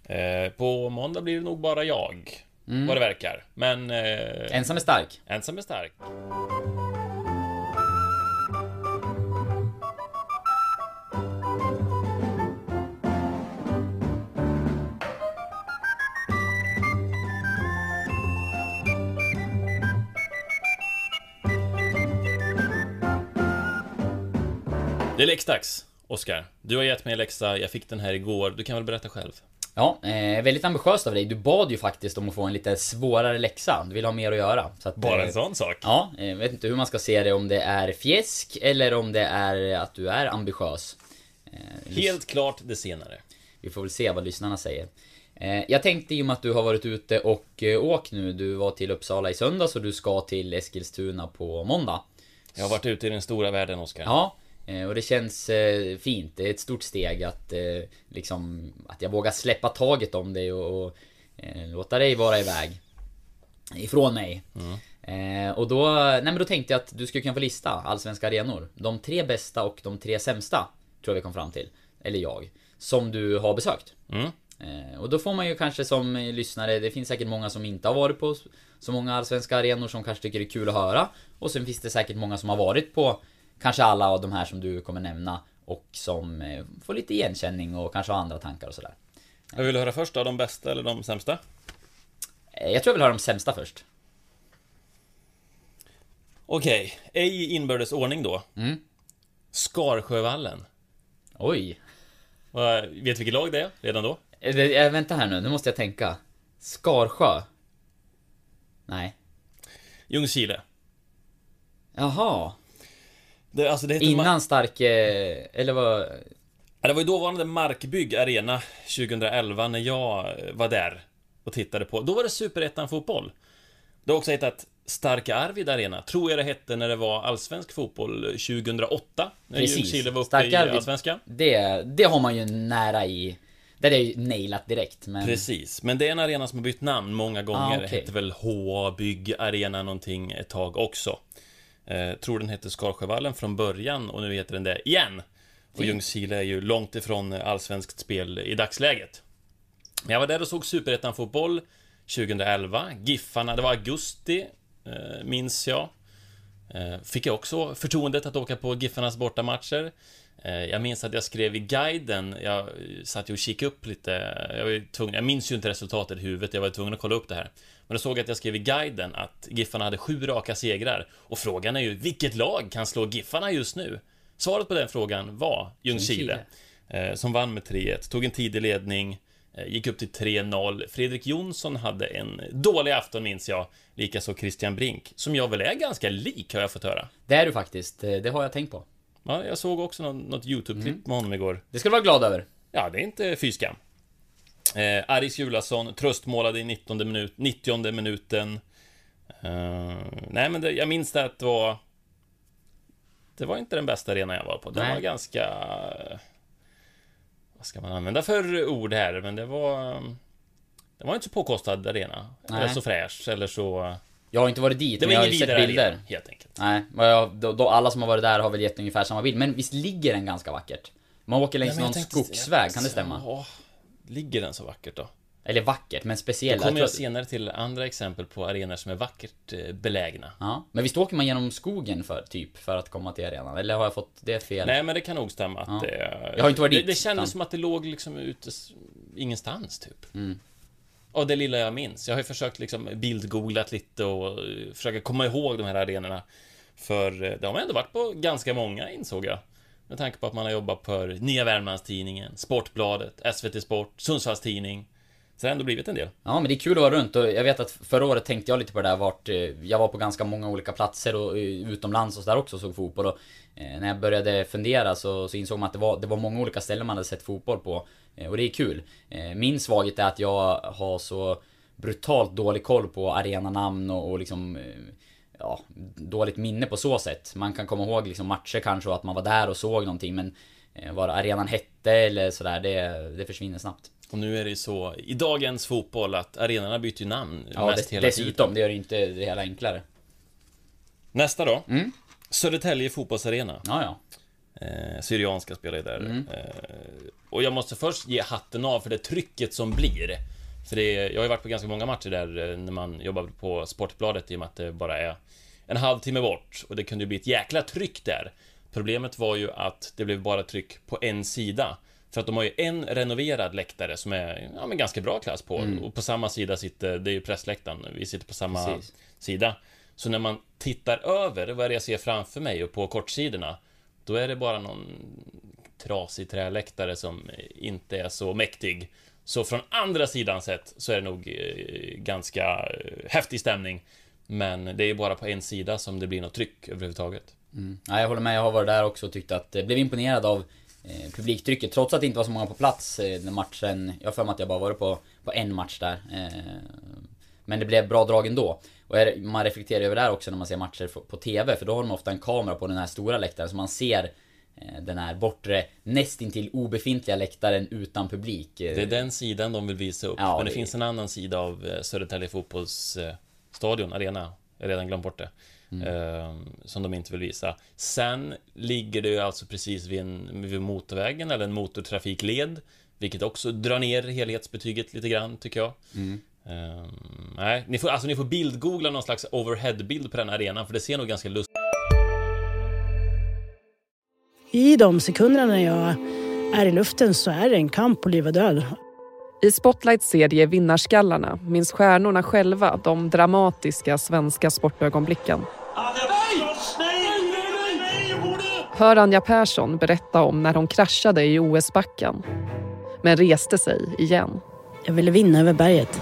Eh, på måndag blir det nog bara jag. Vad det verkar. Men... Eh, Ensam är stark. ensam är stark. Det är läxdags, Oskar. Du har gett mig en läxa, jag fick den här igår. Du kan väl berätta själv? Ja, eh, väldigt ambitiöst av dig. Du bad ju faktiskt om att få en lite svårare läxa. Du vill ha mer att göra. Så att, Bara eh, en sån sak? Ja, jag vet inte hur man ska se det. Om det är fjäsk eller om det är att du är ambitiös. Eh, Helt klart det senare. Vi får väl se vad lyssnarna säger. Eh, Jag tänkte i och med att du har varit ute och eh, åkt nu. Du var till Uppsala i söndags och du ska till Eskilstuna på måndag. Jag har varit ute i den stora världen, Oskar. Ja, eh, och det känns eh, fint. Det är ett stort steg att eh, liksom att jag vågar släppa taget om dig och, och eh, låta dig vara iväg. Ifrån mig. Eh, och då, nej men då tänkte jag att du skulle kunna få lista allsvenska arenor. De tre bästa och de tre sämsta, tror jag vi kom fram till. Eller jag. Som du har besökt. Mm. Eh, och då får man ju kanske som eh, lyssnare, det finns säkert många som inte har varit på så många allsvenska arenor som kanske tycker det är kul att höra. Och sen finns det säkert många som har varit på kanske alla av de här som du kommer nämna. Och som eh, får lite igenkänning och kanske har andra tankar och sådär. Jag vill höra först då, de bästa eller de sämsta? Eh, jag tror jag vill höra de sämsta först. Okej, ej i inbördes ordning då. Mm. Skarsjövallen. Oj. Vet du vilket lag det är redan då? Eh, vänta här nu, nu måste jag tänka. Skarsjö? Nej. Ljungskile. Jaha. Det, alltså det Innan stark... Eh, eller vad? Ja, Det var ju dåvarande Markbygg Arena 2011 när jag eh, var där och tittade på. Då var det Superettan fotboll. Det har också hetat Starka Arvid Arena, tror jag det hette när det var allsvensk fotboll 2008. När Precis. Ljungskile var uppe Starka i Arvid. allsvenskan. Det, det har man ju nära i... Det är ju nailat direkt, men... Precis, men det är en arena som har bytt namn många gånger. Ah, okej. Hette väl HA Bygg Arena någonting ett tag också. Eh, tror den hette Skarsjövallen från början och nu heter den det igen. Och. Ljungskile är ju långt ifrån allsvenskt spel i dagsläget. Men jag var där och såg Superettan fotboll 2011. Giffarna, det var augusti, eh, minns jag. Eh, Fick jag också förtroendet att åka på Giffarnas bortamatcher. Eh, Jag minns att jag skrev i guiden, jag satt ju och kikade upp lite, jag, var tvungen, jag minns ju inte resultatet i huvudet, jag var tvungen att kolla upp det här. Men då såg jag att jag skrev i guiden att Giffarna hade sju raka segrar. Och frågan är ju, vilket lag kan slå Giffarna just nu? Svaret på den frågan var Ljungskile. Eh, som vann med 3-1, tog en tidig ledning, eh, gick upp till 3-0. Fredrik Jonsson hade en dålig afton minns jag. Likaså Christian Brink, som jag väl är ganska lik har jag fått höra. Det är du faktiskt, det har jag tänkt på. Ja, jag såg också något, något YouTube-klipp med honom igår. Det ska du vara glad över. Ja, det är inte fy skam. Eh, Aris Julason tröstmålade i 19 minut, 90 minuten. Eh, nej, men det, jag minns det att det var... Det var inte den bästa arenan jag var på. Den Nej. var ganska... Vad ska man använda för ord här? Men det var... Det var inte så påkostad arena. Nej. Eller så fräsch, eller så... Jag har inte varit dit, Det men jag har ju sett bilder. arena, helt enkelt. Nej, jag, då, då, alla som har varit där har väl gett ungefär samma bild. Men visst ligger den ganska vackert? Man åker längs Nej, någon jag tänkte- skogsväg, kan det stämma? Ja, ligger den så vackert då? Eller vackert, men Då speciell. kommer jag tror- senare till andra exempel på arenor som är vackert eh, belägna. Ja, men visst åker man genom skogen för, typ, för att komma till arenan? Eller har jag fått det fel? Nej, men det kan nog stämma att Ja. det... Jag har inte varit det, dit, det kändes utan- som att det låg liksom ute ingenstans, typ. Mm. Av det lilla jag minns. Jag har ju försökt liksom bildgooglat lite och eh, försöka komma ihåg de här arenorna. För eh, det har man ändå varit på ganska många, insåg jag. Med tanke på att man har jobbat för Nya Värmlandstidningen, Sportbladet, SVT Sport, Sundsvalls Tidning. Så det har ändå blivit en del. Ja, men det är kul att vara runt och jag vet att förra året tänkte jag lite på det där vart eh, Jag var på ganska många olika platser och utomlands och sådär också och såg fotboll och När jag började fundera så, så insåg man att det var, det var många olika ställen man hade sett fotboll på och det är kul eh, Min svaghet är att jag har så brutalt dålig koll på arenanamn och, och liksom eh, Ja, dåligt minne på så sätt. Man kan komma ihåg liksom matcher kanske och att man var där och såg någonting men eh, Vad arenan hette eller sådär, det, det försvinner snabbt. Och nu är det ju så i dagens fotboll att arenorna byter ju namn Ja, mest dess, hela dessutom, tiden. det gör ju inte det hela enklare. Nästa då. Mm. Södertälje fotbollsarena. Ja, ja. Eh, Syrianska spelar ju där. Mm. Eh, och jag måste först ge hatten av för det trycket som blir. För det, är- jag har ju varit på ganska många matcher där eh, när man jobbar på Sportbladet i och med att det bara är en halvtimme bort. Och det kunde ju bli ett jäkla tryck där. Problemet var ju att det blev bara tryck på en sida. För att de har ju en renoverad läktare som är ja, men ganska bra klass på. Och på samma sida sitter, det är ju pressläktaren, vi sitter på samma Precis. sida. Så när man tittar över, vad är det jag ser framför mig och på kortsidorna, då är det bara någon trasig träläktare som inte är så mäktig. Så från andra sidan sett så är det nog eh, ganska eh, häftig stämning. Men det är bara på en sida som det blir något tryck överhuvudtaget. Mm. Ja, jag håller med, jag har varit där också och tyckt att, Jag blev imponerad av eh, publiktrycket trots att det inte var så många på plats eh, den matchen. Jag har för mig att jag bara varit på, på en match där. Eh, men det blev bra drag ändå. Och är- man reflekterar över det här också när man ser matcher på TV, för då har de ofta en kamera på den här stora läktaren så man ser eh, den här bortre, nästintill obefintliga läktaren utan publik. Det är den sidan de vill visa upp. Ja, men det, det- finns en annan sida av eh, Södertälje fotbollsstadion, arena. Jag har redan glömt bort det. Eh, som de inte vill visa. Sen ligger det ju alltså precis vid, en, vid motorvägen eller en motortrafikled. Vilket också drar ner helhetsbetyget lite grann, tycker jag. Eh, nej, ni får, alltså ni får bildgoogla någon slags overheadbild på den här arenan, för det ser nog ganska lustigt I de sekunderna när jag är i luften så är det en kamp på liv och död. I Spotlights serie Vinnarskallarna minns stjärnorna själva de dramatiska svenska sportögonblicken. Hör Anja Persson berätta om när hon kraschade i OS-backen men reste sig igen. Jag ville vinna över berget.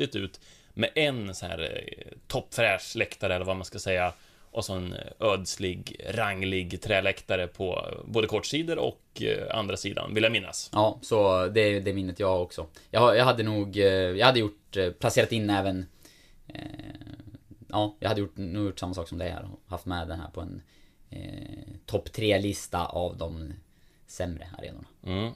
ut med en så här eh, toppfräsch läktare eller vad man ska säga och så en eh, ödslig, ranglig träläktare på både kortsidor och eh, andra sidan, vill jag minnas. Ja, så det är det minnet jag också. Jag, jag hade nog, jag hade gjort, placerat in även eh, Ja, jag hade gjort, nog gjort samma sak som det här och haft med den här på en eh, topp tre lista av de sämre arenorna. Mm.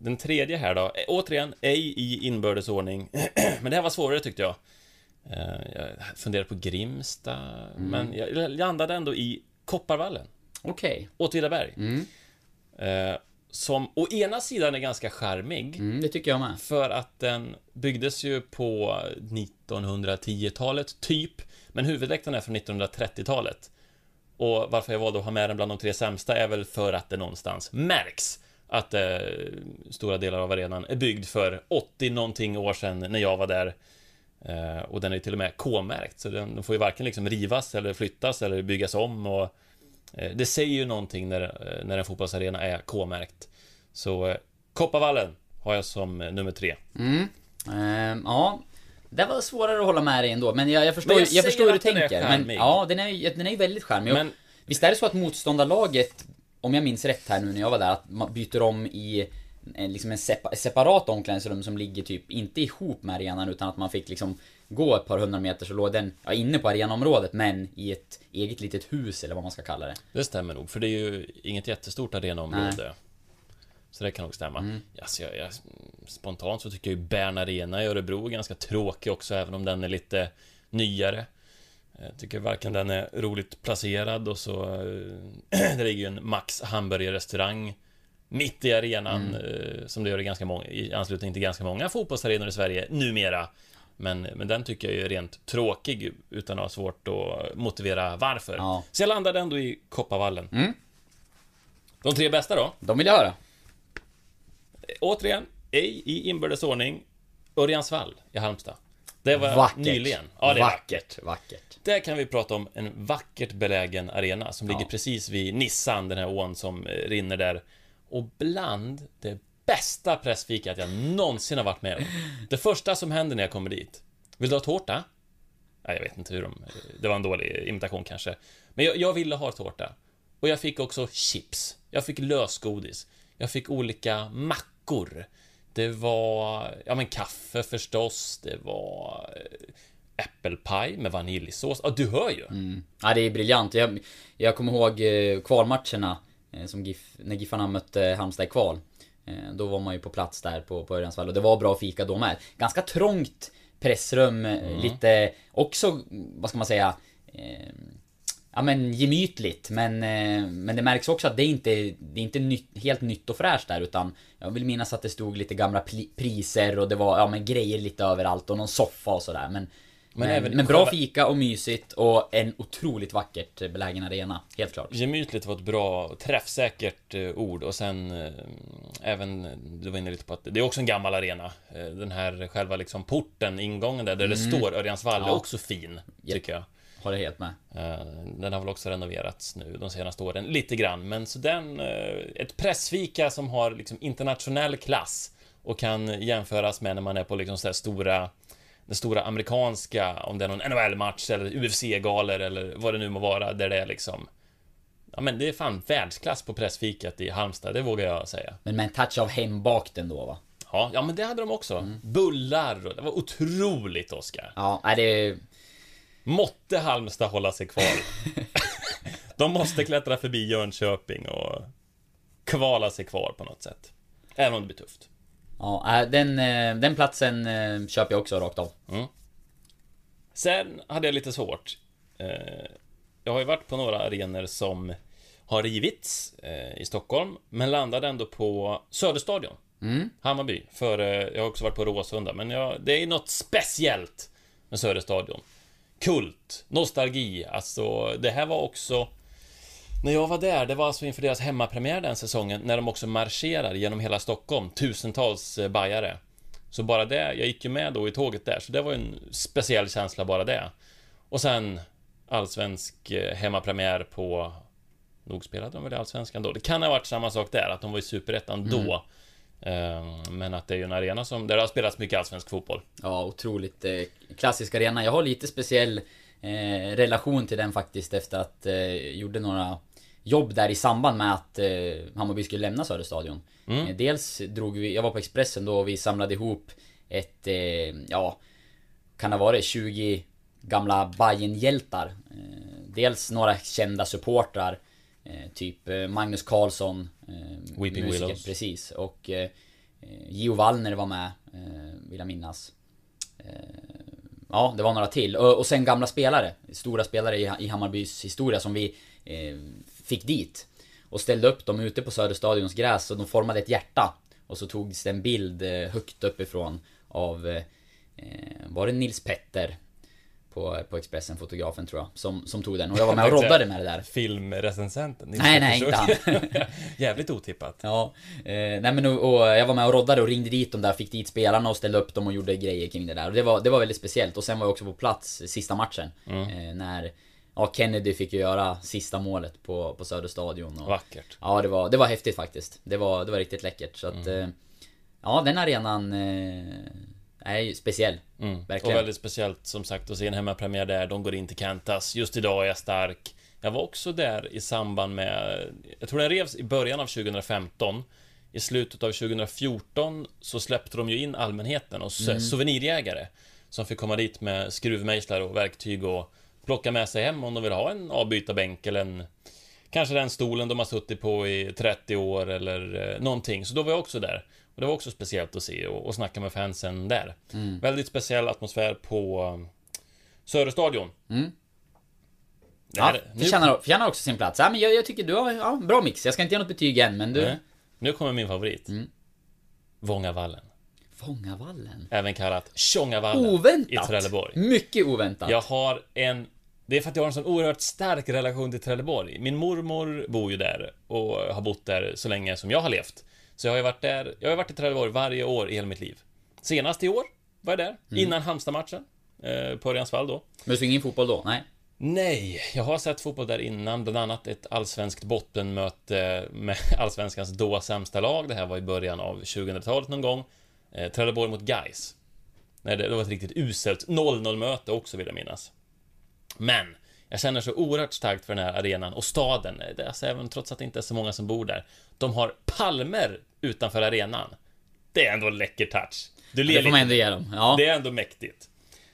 Den tredje här då, eh, återigen, ej i inbördes ordning. [clears throat] men det här var svårare tyckte jag. Eh, Jag funderade på Grimsta, men jag landade ändå i Kopparvallen. Okej. Åtvidaberg. Eh, som å ena sidan är ganska charmig, Mm, det tycker jag med. för att den byggdes ju på 1910-talet, typ. Men huvudrätten är från 1930-talet. Och varför jag valde att ha med den bland de tre sämsta är väl för att det någonstans märks att eh, stora delar av arenan är byggd för 80 någonting år sedan när jag var där. Eh, och den är till och med K-märkt, så den, den får ju varken liksom rivas eller flyttas eller byggas om. Och, eh, det säger ju någonting när, eh, när en fotbollsarena är K-märkt. Så eh, Kopparvallen har jag som eh, nummer tre. Ehm, ja. Det var svårare att hålla med dig ändå, men jag, jag förstår, Men jag, jag förstår hur du tänker. Men ja, den är, ju- den är väldigt charmig. Men- Men... Visst är det så att motståndarlaget, om jag minns rätt här nu när jag var där, att man byter om i en, liksom en sepa, separat omklädningsrum som ligger typ, inte ihop med arenan utan att man fick liksom gå ett par hundra meter så låg den, ja, inne på arenaområdet men i ett eget litet hus eller vad man ska kalla det. Det stämmer nog, för det är ju inget jättestort arenaområde. Så det kan nog stämma. Mm. Alltså, jag, jag, spontant så tycker jag ju Bern Arena i Örebro är ganska tråkig också, även om den är lite nyare. Jag tycker varken den är roligt placerad och så... eh, [clears throat] det ligger ju en Max hamburgerrestaurang mitt i arenan, Mm. eh, som det gör i, ganska många, i anslutning till ganska många fotbollsarenor i Sverige numera. Men, men den tycker jag är rent tråkig, utan att ha svårt att motivera varför. Ja. Så jag landade ändå i Kopparvallen. Mm. De tre bästa då? De vill jag höra. Återigen, ej i inbördes ordning. Örjansvall i Halmstad. Det var Vackert. nyligen. Ja, det är vackert. vackert. Där kan vi prata om en vackert belägen arena som Ja. ligger precis vid Nissan, den här ån som eh, rinner där. Och bland det bästa pressfikat jag någonsin har varit med om. Det första som händer när jag kommer dit. Vill du ha tårta? Nej, jag vet inte hur de... Det var en dålig imitation kanske. Men jag, jag ville ha tårta. Och jag fick också chips. Jag fick lösgodis. Jag fick olika mackor. Det var, ja men kaffe förstås. Det var eh, äppelpaj med vaniljsås. Ja, du hör ju. Ja, det är briljant. Jag, jag kommer ihåg eh, kvalmatcherna eh, som GIF, när Giffarna mötte Halmstad i kval. Då var man ju på plats där på, på Örjansvall och det var bra fika då med. Ganska trångt pressrum, eh, lite också, vad ska man säga, ja men gemytligt. Men, eh, men det märks också att det är inte, det är inte nytt, helt nytt och fräscht där utan jag vill minnas att det stod lite gamla priser och det var, ja men grejer lite överallt och någon soffa och sådär. Men, men, även men, bra fika och mysigt och en otroligt vackert belägen arena, helt klart. Gemytligt var ett bra, träffsäkert eh, ord och sen eh, även, du var inne lite på att det är också en gammal arena. Eh, Den här själva liksom porten, ingången där, där det står Örjansvall, är Mm. Ja. också fin, tycker jag. Håller helt med. Eh, Den har väl också renoverats nu de senaste åren, lite grann. Men så den, eh, ett pressfika som har liksom internationell klass och kan jämföras med när man är på liksom så stora den stora amerikanska, om det är någon NHL-match eller UFC-galer eller vad det nu må vara, där det är liksom Ja men det är fan världsklass på pressfikat i Halmstad, det vågar jag säga. Men med en touch av hembakt ändå va? Ja, ja men det hade de också. Bullar och det var otroligt, Oskar. Ja, det är... Måtte Halmstad hålla sig kvar. [laughs] De måste klättra förbi Jönköping och kvala sig kvar på något sätt. Även om det blir tufft. Ja, äh, den, eh, den platsen eh, köper jag också rakt av. Sen hade jag lite svårt. Eh, Jag har ju varit på några arenor som har rivits eh, i Stockholm, men landade ändå på Söderstadion. Hammarby. För jag har också varit på Råsunda, men jag, det är något speciellt med Söderstadion. Kult, nostalgi, alltså det här var också när jag var där, det var alltså inför deras hemmapremiär den säsongen, när de också marscherar genom hela Stockholm, tusentals eh, bajare. Så bara det, jag gick ju med då i tåget där, så det var ju en speciell känsla bara det. Och sen allsvensk eh, hemmapremiär på... Nog spelade de väl i Allsvenskan då? Det kan ha varit samma sak där, att de var i Superettan då. Mm. Eh, Men att det är ju en arena som, där det har spelats mycket allsvensk fotboll. Ja, otroligt eh, klassisk arena. Jag har lite speciell eh, relation till den faktiskt efter att eh, gjorde några jobb där i samband med att Hammarby skulle lämna Söderstadion. Eh, dels drog vi, jag var på Expressen då och vi samlade ihop ett, ja, kan det vara det, 20 gamla Bajen-hjältar. Eh, dels några kända supportrar. Eh, typ eh, Magnus Karlsson. Eh, Weeping musiker, Willows. Precis. Och eh, Gio Wallner var med, eh, vill jag minnas. Ja, det var några till. Och, och sen gamla spelare. Stora spelare i, i Hammarbys historia som vi fick dit. Och ställde upp dem ute på Söderstadions gräs och de formade ett hjärta. Och så togs det en bild högt uppifrån av... Var det Nils Petter? På, på Expressen, fotografen tror jag, som, som tog den. Och jag var [laughs] med och roddade med det där. Filmrecensenten. Nej, nej, inte han. [laughs] Jävligt otippat. Ja, eh, nej men och, och jag var med och roddade och ringde dit dem där, fick dit spelarna och ställde upp dem och gjorde grejer kring det där. Och det var, det var väldigt speciellt. Och sen var jag också på plats sista matchen. Eh, när ja, Kennedy fick ju göra sista målet på, på Söderstadion. Och, Vackert. Ja, det var, det var häftigt faktiskt. Det var, det var riktigt läckert. Så att, eh, ja den arenan eh, är ju speciell. Mm. Och Verkligen. väldigt speciellt som sagt att se en hemmapremiär där. De går in till Kantas. Just idag är jag stark. Jag var också där i samband med... Jag tror den revs i början av 2015. I slutet av 2014 så släppte de ju in allmänheten och Mm. mm. souvenirjägare. Som fick komma dit med skruvmejslar och verktyg och plocka med sig hem om de vill ha en avbytarbänk eller en... Kanske den stolen de har suttit på i 30 år eller eh, någonting. Så då var jag också där. Och det var också speciellt att se och, och snacka med fansen där. Mm. Väldigt speciell atmosfär på um, Söderstadion. Mm. Det Ja, här- nu- förtjänar, förtjänar också sin plats. Ja, men jag, jag tycker du har ja, bra mix. Jag ska inte ge något betyg än, men du... Nej. Nu kommer min favorit. Mm. Vångavallen. Fångavallen. Även kallat Tjongavallen. Oväntat! I Trelleborg. Mycket oväntat. Jag har en... Det är för att jag har en sån oerhört stark relation till Trelleborg. Min mormor bor ju där och har bott där så länge som jag har levt. Så jag har ju varit där, jag har varit i Trelleborg varje år i hela mitt liv. Senast i år var jag där, Mm. innan Halmstad-matchen. Eh, på Örjansvall då. Men du såg ingen fotboll då? Nej. Nej, jag har sett fotboll där innan, bland annat ett allsvenskt bottenmöte med [laughs] allsvenskans då sämsta lag. Det här var i början av 2000-talet någon gång. Eh, Trelleborg mot Gais. Nej, det var ett riktigt uselt 0-0 möte också vill jag minnas. Men, jag känner så oerhört starkt för den här arenan och staden, det är alltså, även trots att det inte är så många som bor där. De har palmer utanför arenan. Det är ändå en läcker touch. Du Det får man ändå ge dem. Ja. Det är ändå mäktigt.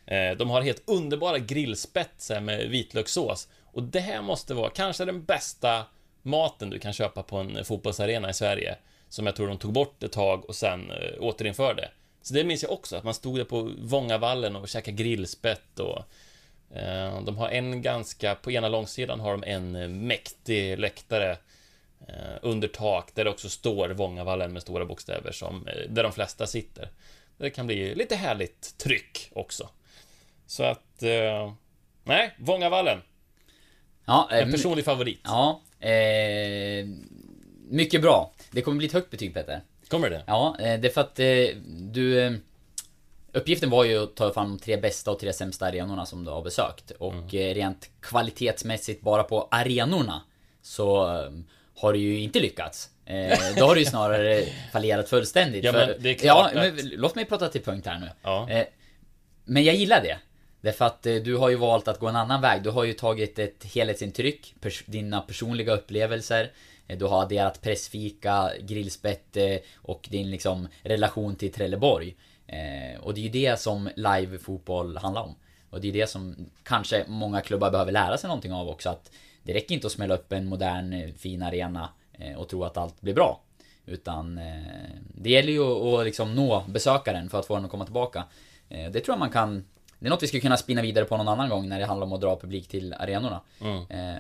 Eh, De har helt underbara grillspetsar med vitlökssås. Och det här måste vara kanske den bästa maten du kan köpa på en fotbollsarena i Sverige. Som jag tror de tog bort ett tag och sen eh, återinförde. Så det minns jag också, att man stod där på Vångavallen och käkade grillspett och eh, de har en ganska, på ena långsidan har de en mäktig läktare under tak där det också står Vångavallen med stora bokstäver som, eh, där de flesta sitter. Det kan bli lite härligt tryck också. Så att, eh, nej, Vångavallen. Ja, eh, En personlig favorit. Ja, eh, mycket bra. Det kommer bli ett högt betyg Peter. Kommer det? Ja, eh, det är för att eh, du... eh, Uppgiften var ju att ta fram de tre bästa och tre sämsta arenorna som du har besökt. Och eh, rent kvalitetsmässigt bara på arenorna så eh, har du ju inte lyckats. Eh, då har du ju snarare fallerat fullständigt. Ja, men det är ja, klart men, att- låt mig prata till punkt här nu. Ja. Eh, men jag gillar det. Därför att eh, du har ju valt att gå en annan väg. Du har ju tagit ett helhetsintryck, pers dina personliga upplevelser. Eh, Du har adderat pressfika, grillspett eh, och din liksom relation till Trelleborg. Eh, Och det är ju det som live-fotboll handlar om. Och det är det som kanske många klubbar behöver lära sig någonting av också. Att det räcker inte att smälla upp en modern eh, fin arena eh, och tro att allt blir bra. Utan eh, det gäller ju att liksom nå besökaren för att få den att komma tillbaka. Det tror jag man kan Det är något vi skulle kunna spinna vidare på någon annan gång när det handlar om att dra publik till arenorna. Eh,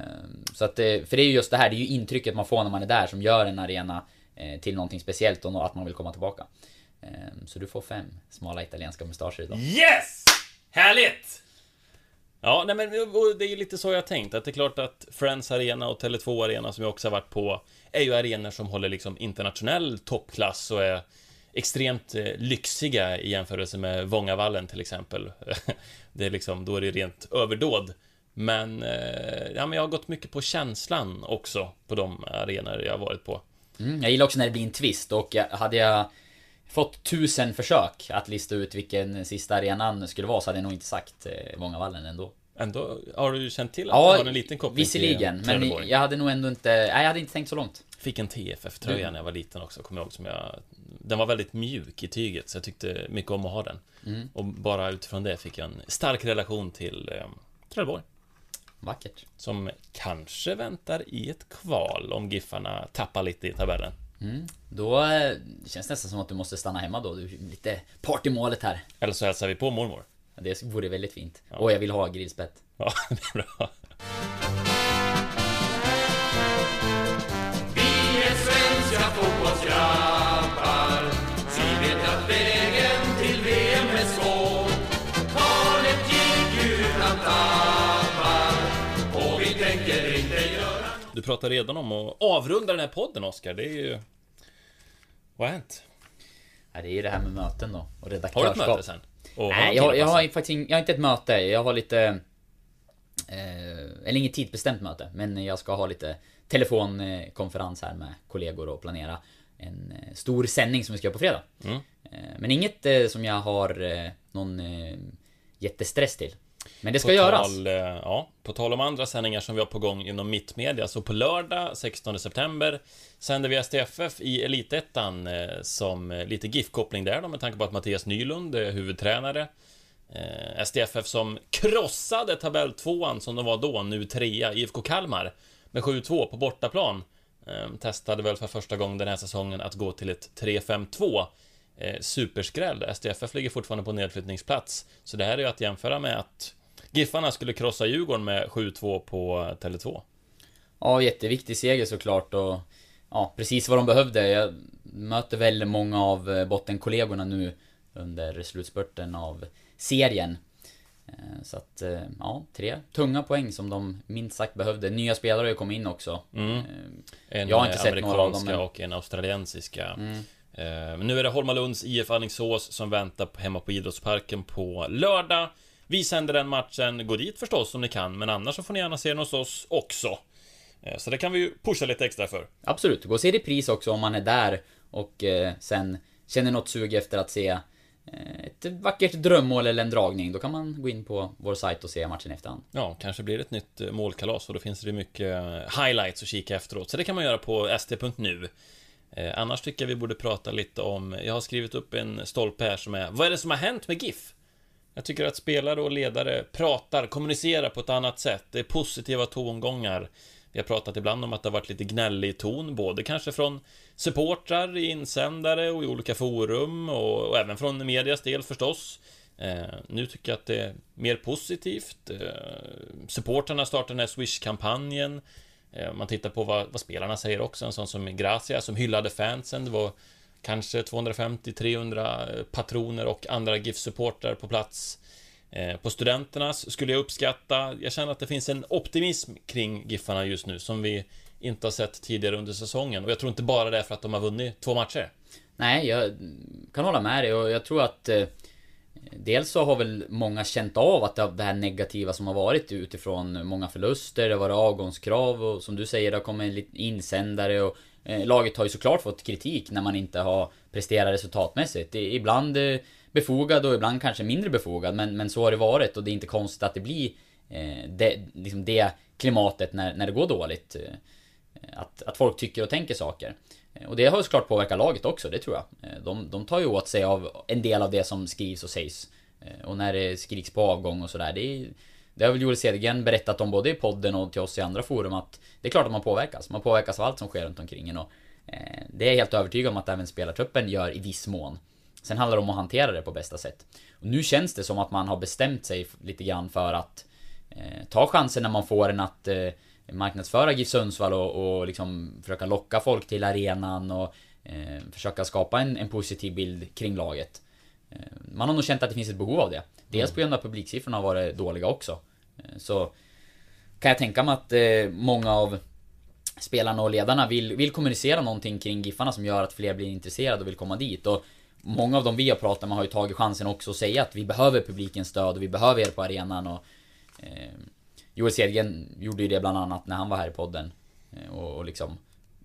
Så att, för det är ju just det här, det är ju intrycket man får när man är där som gör en arena till någonting speciellt och att man vill komma tillbaka. Så du får fem smala italienska mustascher idag. Yes! Härligt! Ja, nej men det är ju lite så jag har tänkt, att det är klart att Friends Arena och Tele2 Arena som jag också har varit på är ju arenor som håller liksom internationell toppklass och är extremt eh, lyxiga i jämförelse med Vångavallen till exempel. [laughs] Det är liksom, då är det rent överdåd. Men, eh, ja men jag har gått mycket på känslan också på de arenor jag har varit på. Mm, jag gillar också när det blir en twist och eh, hade jag fått tusen försök att lista ut vilken sista arenan skulle vara så hade jag nog inte sagt eh, Vångavallen ändå. Ändå har du känt till att det har en liten koppling visserligen. till Men jag hade nog ändå inte... Nej, jag hade inte tänkt så långt. Fick en TFF-tröja när jag var liten också, kommer jag ihåg som jag... Den var väldigt mjuk i tyget, så jag tyckte mycket om att ha den. Mm. Och bara utifrån det fick jag en stark relation till eh, Trelleborg. Vackert. Som kanske väntar i ett kval om Giffarna tappar lite i tabellen. Då eh, känns det nästan som att du måste stanna hemma då. Du är lite partymålet här. Eller så hälsar vi på mormor. Det vore väldigt fint. Och jag vill ha grillspett. Ja, [laughs] det är bra. Du pratar redan om att avrunda den här podden, Oskar. Det är ju... Vad har hänt? Ja, det är ju det här med möten då. Och Har du ett redaktörskap. möte sen? Och Nej, jag, jag har faktiskt jag har inte ett möte. Jag har lite... Eh, eller inget tidsbestämt möte. Men jag ska ha lite telefonkonferens här med kollegor och planera en eh, stor sändning som vi ska göra på fredag. Mm. Eh, men inget eh, som jag har någon jättestress till. Men det ska På göras. Tal, eh, ja, på tal om andra sändningar som vi har på gång inom Mittmedia, så på lördag 16 september sänder vi STFF i Elitettan eh, som eh, lite GIF-koppling där då, med tanke på att Mattias Nylund är huvudtränare. STFF som krossade tabelltvåan som de var då, nu trea, IFK Kalmar med 7-2 på bortaplan. Eh, testade väl för första gången den här säsongen att gå till ett 3-5-2. Eh, superskräll. STFF ligger fortfarande på nedflyttningsplats. Så det här är ju att jämföra med att Giffarna skulle krossa Djurgården med 7-2 på eh, Tele2. Ja, jätteviktig seger såklart och ja, precis vad de behövde. Jag möter väl många av eh, bottenkollegorna nu under slutspurten av serien. Eh, Så att, eh, ja, tre tunga poäng som de minst sagt behövde. Nya spelare har ju kommit in också. Mm. En Jag har inte sett några av dem, amerikanska men- och en australiensiska. Mm. Eh, nu är det Holmalunds IF Alingsås som väntar hemma på Idrottsparken på lördag. Vi sänder den matchen, gå dit förstås om ni kan, men annars så får ni gärna se den hos oss också. Eh, Så det kan vi ju pusha lite extra för. Absolut, gå och se repris också om man är där och eh, sen känner något sug efter att se ett vackert drömmål eller en dragning. Då kan man gå in på vår sajt och se matchen i efterhand. Ja, kanske blir det ett nytt målkalas och då finns det mycket highlights att kika efteråt. Så det kan man göra på st.nu. Eh, annars tycker jag vi borde prata lite om, jag har skrivit upp en stolpe här som är, vad är det som har hänt med GIF? Jag tycker att spelare och ledare pratar, kommunicerar på ett annat sätt. Det är positiva tongångar. Vi har pratat ibland om att det har varit lite gnällig ton, både kanske från supportrar i insändare och i olika forum och, och även från medias del förstås. Eh, nu tycker jag att det är mer positivt. Eh, supportrarna startar den här Swish-kampanjen. Eh, man tittar på vad, vad spelarna säger också. En sån som Gracia som hyllade fansen. Det var kanske 250-300 eh, patroner och andra GIF-supportrar på plats. Eh, på studenternas skulle jag uppskatta. Jag känner att det finns en optimism kring Giffarna just nu som vi inte har sett tidigare under säsongen. Och jag tror inte bara det är för att de har vunnit två matcher. Nej, jag kan hålla med dig och jag tror att eh, Dels så har väl många känt av att det, här negativa som har varit utifrån många förluster, det har varit avgångskrav och som du säger, det har kommit lite insändare och eh, Laget har ju såklart fått kritik när man inte har presterat resultatmässigt. Ibland eh, befogad och ibland kanske mindre befogad men, men så har det varit och det är inte konstigt att det blir eh, det, liksom det klimatet när, när det går dåligt. Att, att folk tycker och tänker saker. Eh, och det har ju såklart påverkat laget också, det tror jag. Eh, de, de tar ju åt sig av en del av det som skrivs och sägs. Eh, och när det skriks på avgång och sådär, det det har väl Joel Cedergren berättat om både i podden och till oss i andra forum att Det är klart att man påverkas, man påverkas av allt som sker runt omkring en och Det är jag helt övertygad om att även spelartruppen gör i viss mån Sen handlar det om att hantera det på bästa sätt Och nu känns det som att man har bestämt sig lite grann för att eh, Ta chansen när man får en att eh, marknadsföra GIF Sundsvall och, och liksom försöka locka folk till arenan och eh, försöka skapa en, en positiv bild kring laget. Eh, man har nog känt att det finns ett behov av det. Dels på grund av att publiksiffrorna har varit dåliga också. Eh, så kan jag tänka mig att eh, många av spelarna och ledarna vill, vill kommunicera någonting kring Giffarna som gör att fler blir intresserade och vill komma dit. Och Många av dem vi har pratat med har ju tagit chansen också att säga att vi behöver publikens stöd och vi behöver er på arenan och eh, Joel Cedergren gjorde ju det bland annat när han var här i podden. Eh, och, och liksom...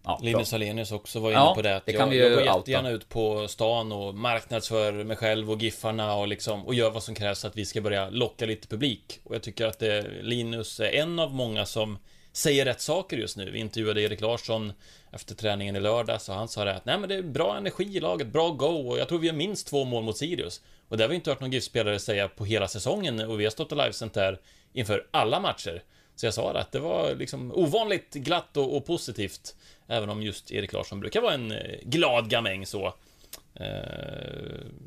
Ja, Linus Alenius också var inne Ja, på det. Att det jag, kan vi jag går outa. jättegärna ut på stan och marknadsför mig själv och Giffarna och liksom och gör vad som krävs att vi ska börja locka lite publik. Och jag tycker att det, Linus är en av många som säger rätt saker just nu. Vi intervjuade Erik Larsson efter träningen i lördag så han sa det att nej men det är bra energi i laget, bra go och jag tror vi har minst två mål mot Sirius. Och det har vi inte hört någon GIF-spelare säga på hela säsongen och vi har stått och livesänt där inför alla matcher. Så jag sa det att det var liksom ovanligt glatt och, och positivt. Även om just Erik Larsson brukar vara en eh, glad gamäng så. Eh,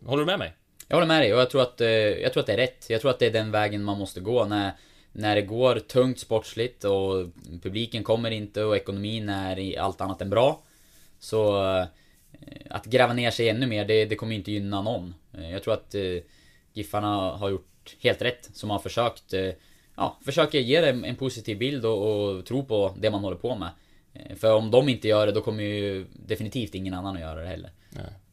håller du med mig? Jag håller med dig och jag tror att, eh, jag tror att det är rätt. Jag tror att det är den vägen man måste gå när, när det går tungt sportsligt och publiken kommer inte och ekonomin är i allt annat än bra. Så eh, att gräva ner sig ännu mer, det, det kommer inte gynna någon. Jag tror att Giffarna har gjort helt rätt som har försökt eh, Ja, försöker ge det en positiv bild och, och tro på det man håller på med. Eh, För om de inte gör det, då kommer ju definitivt ingen annan att göra det heller.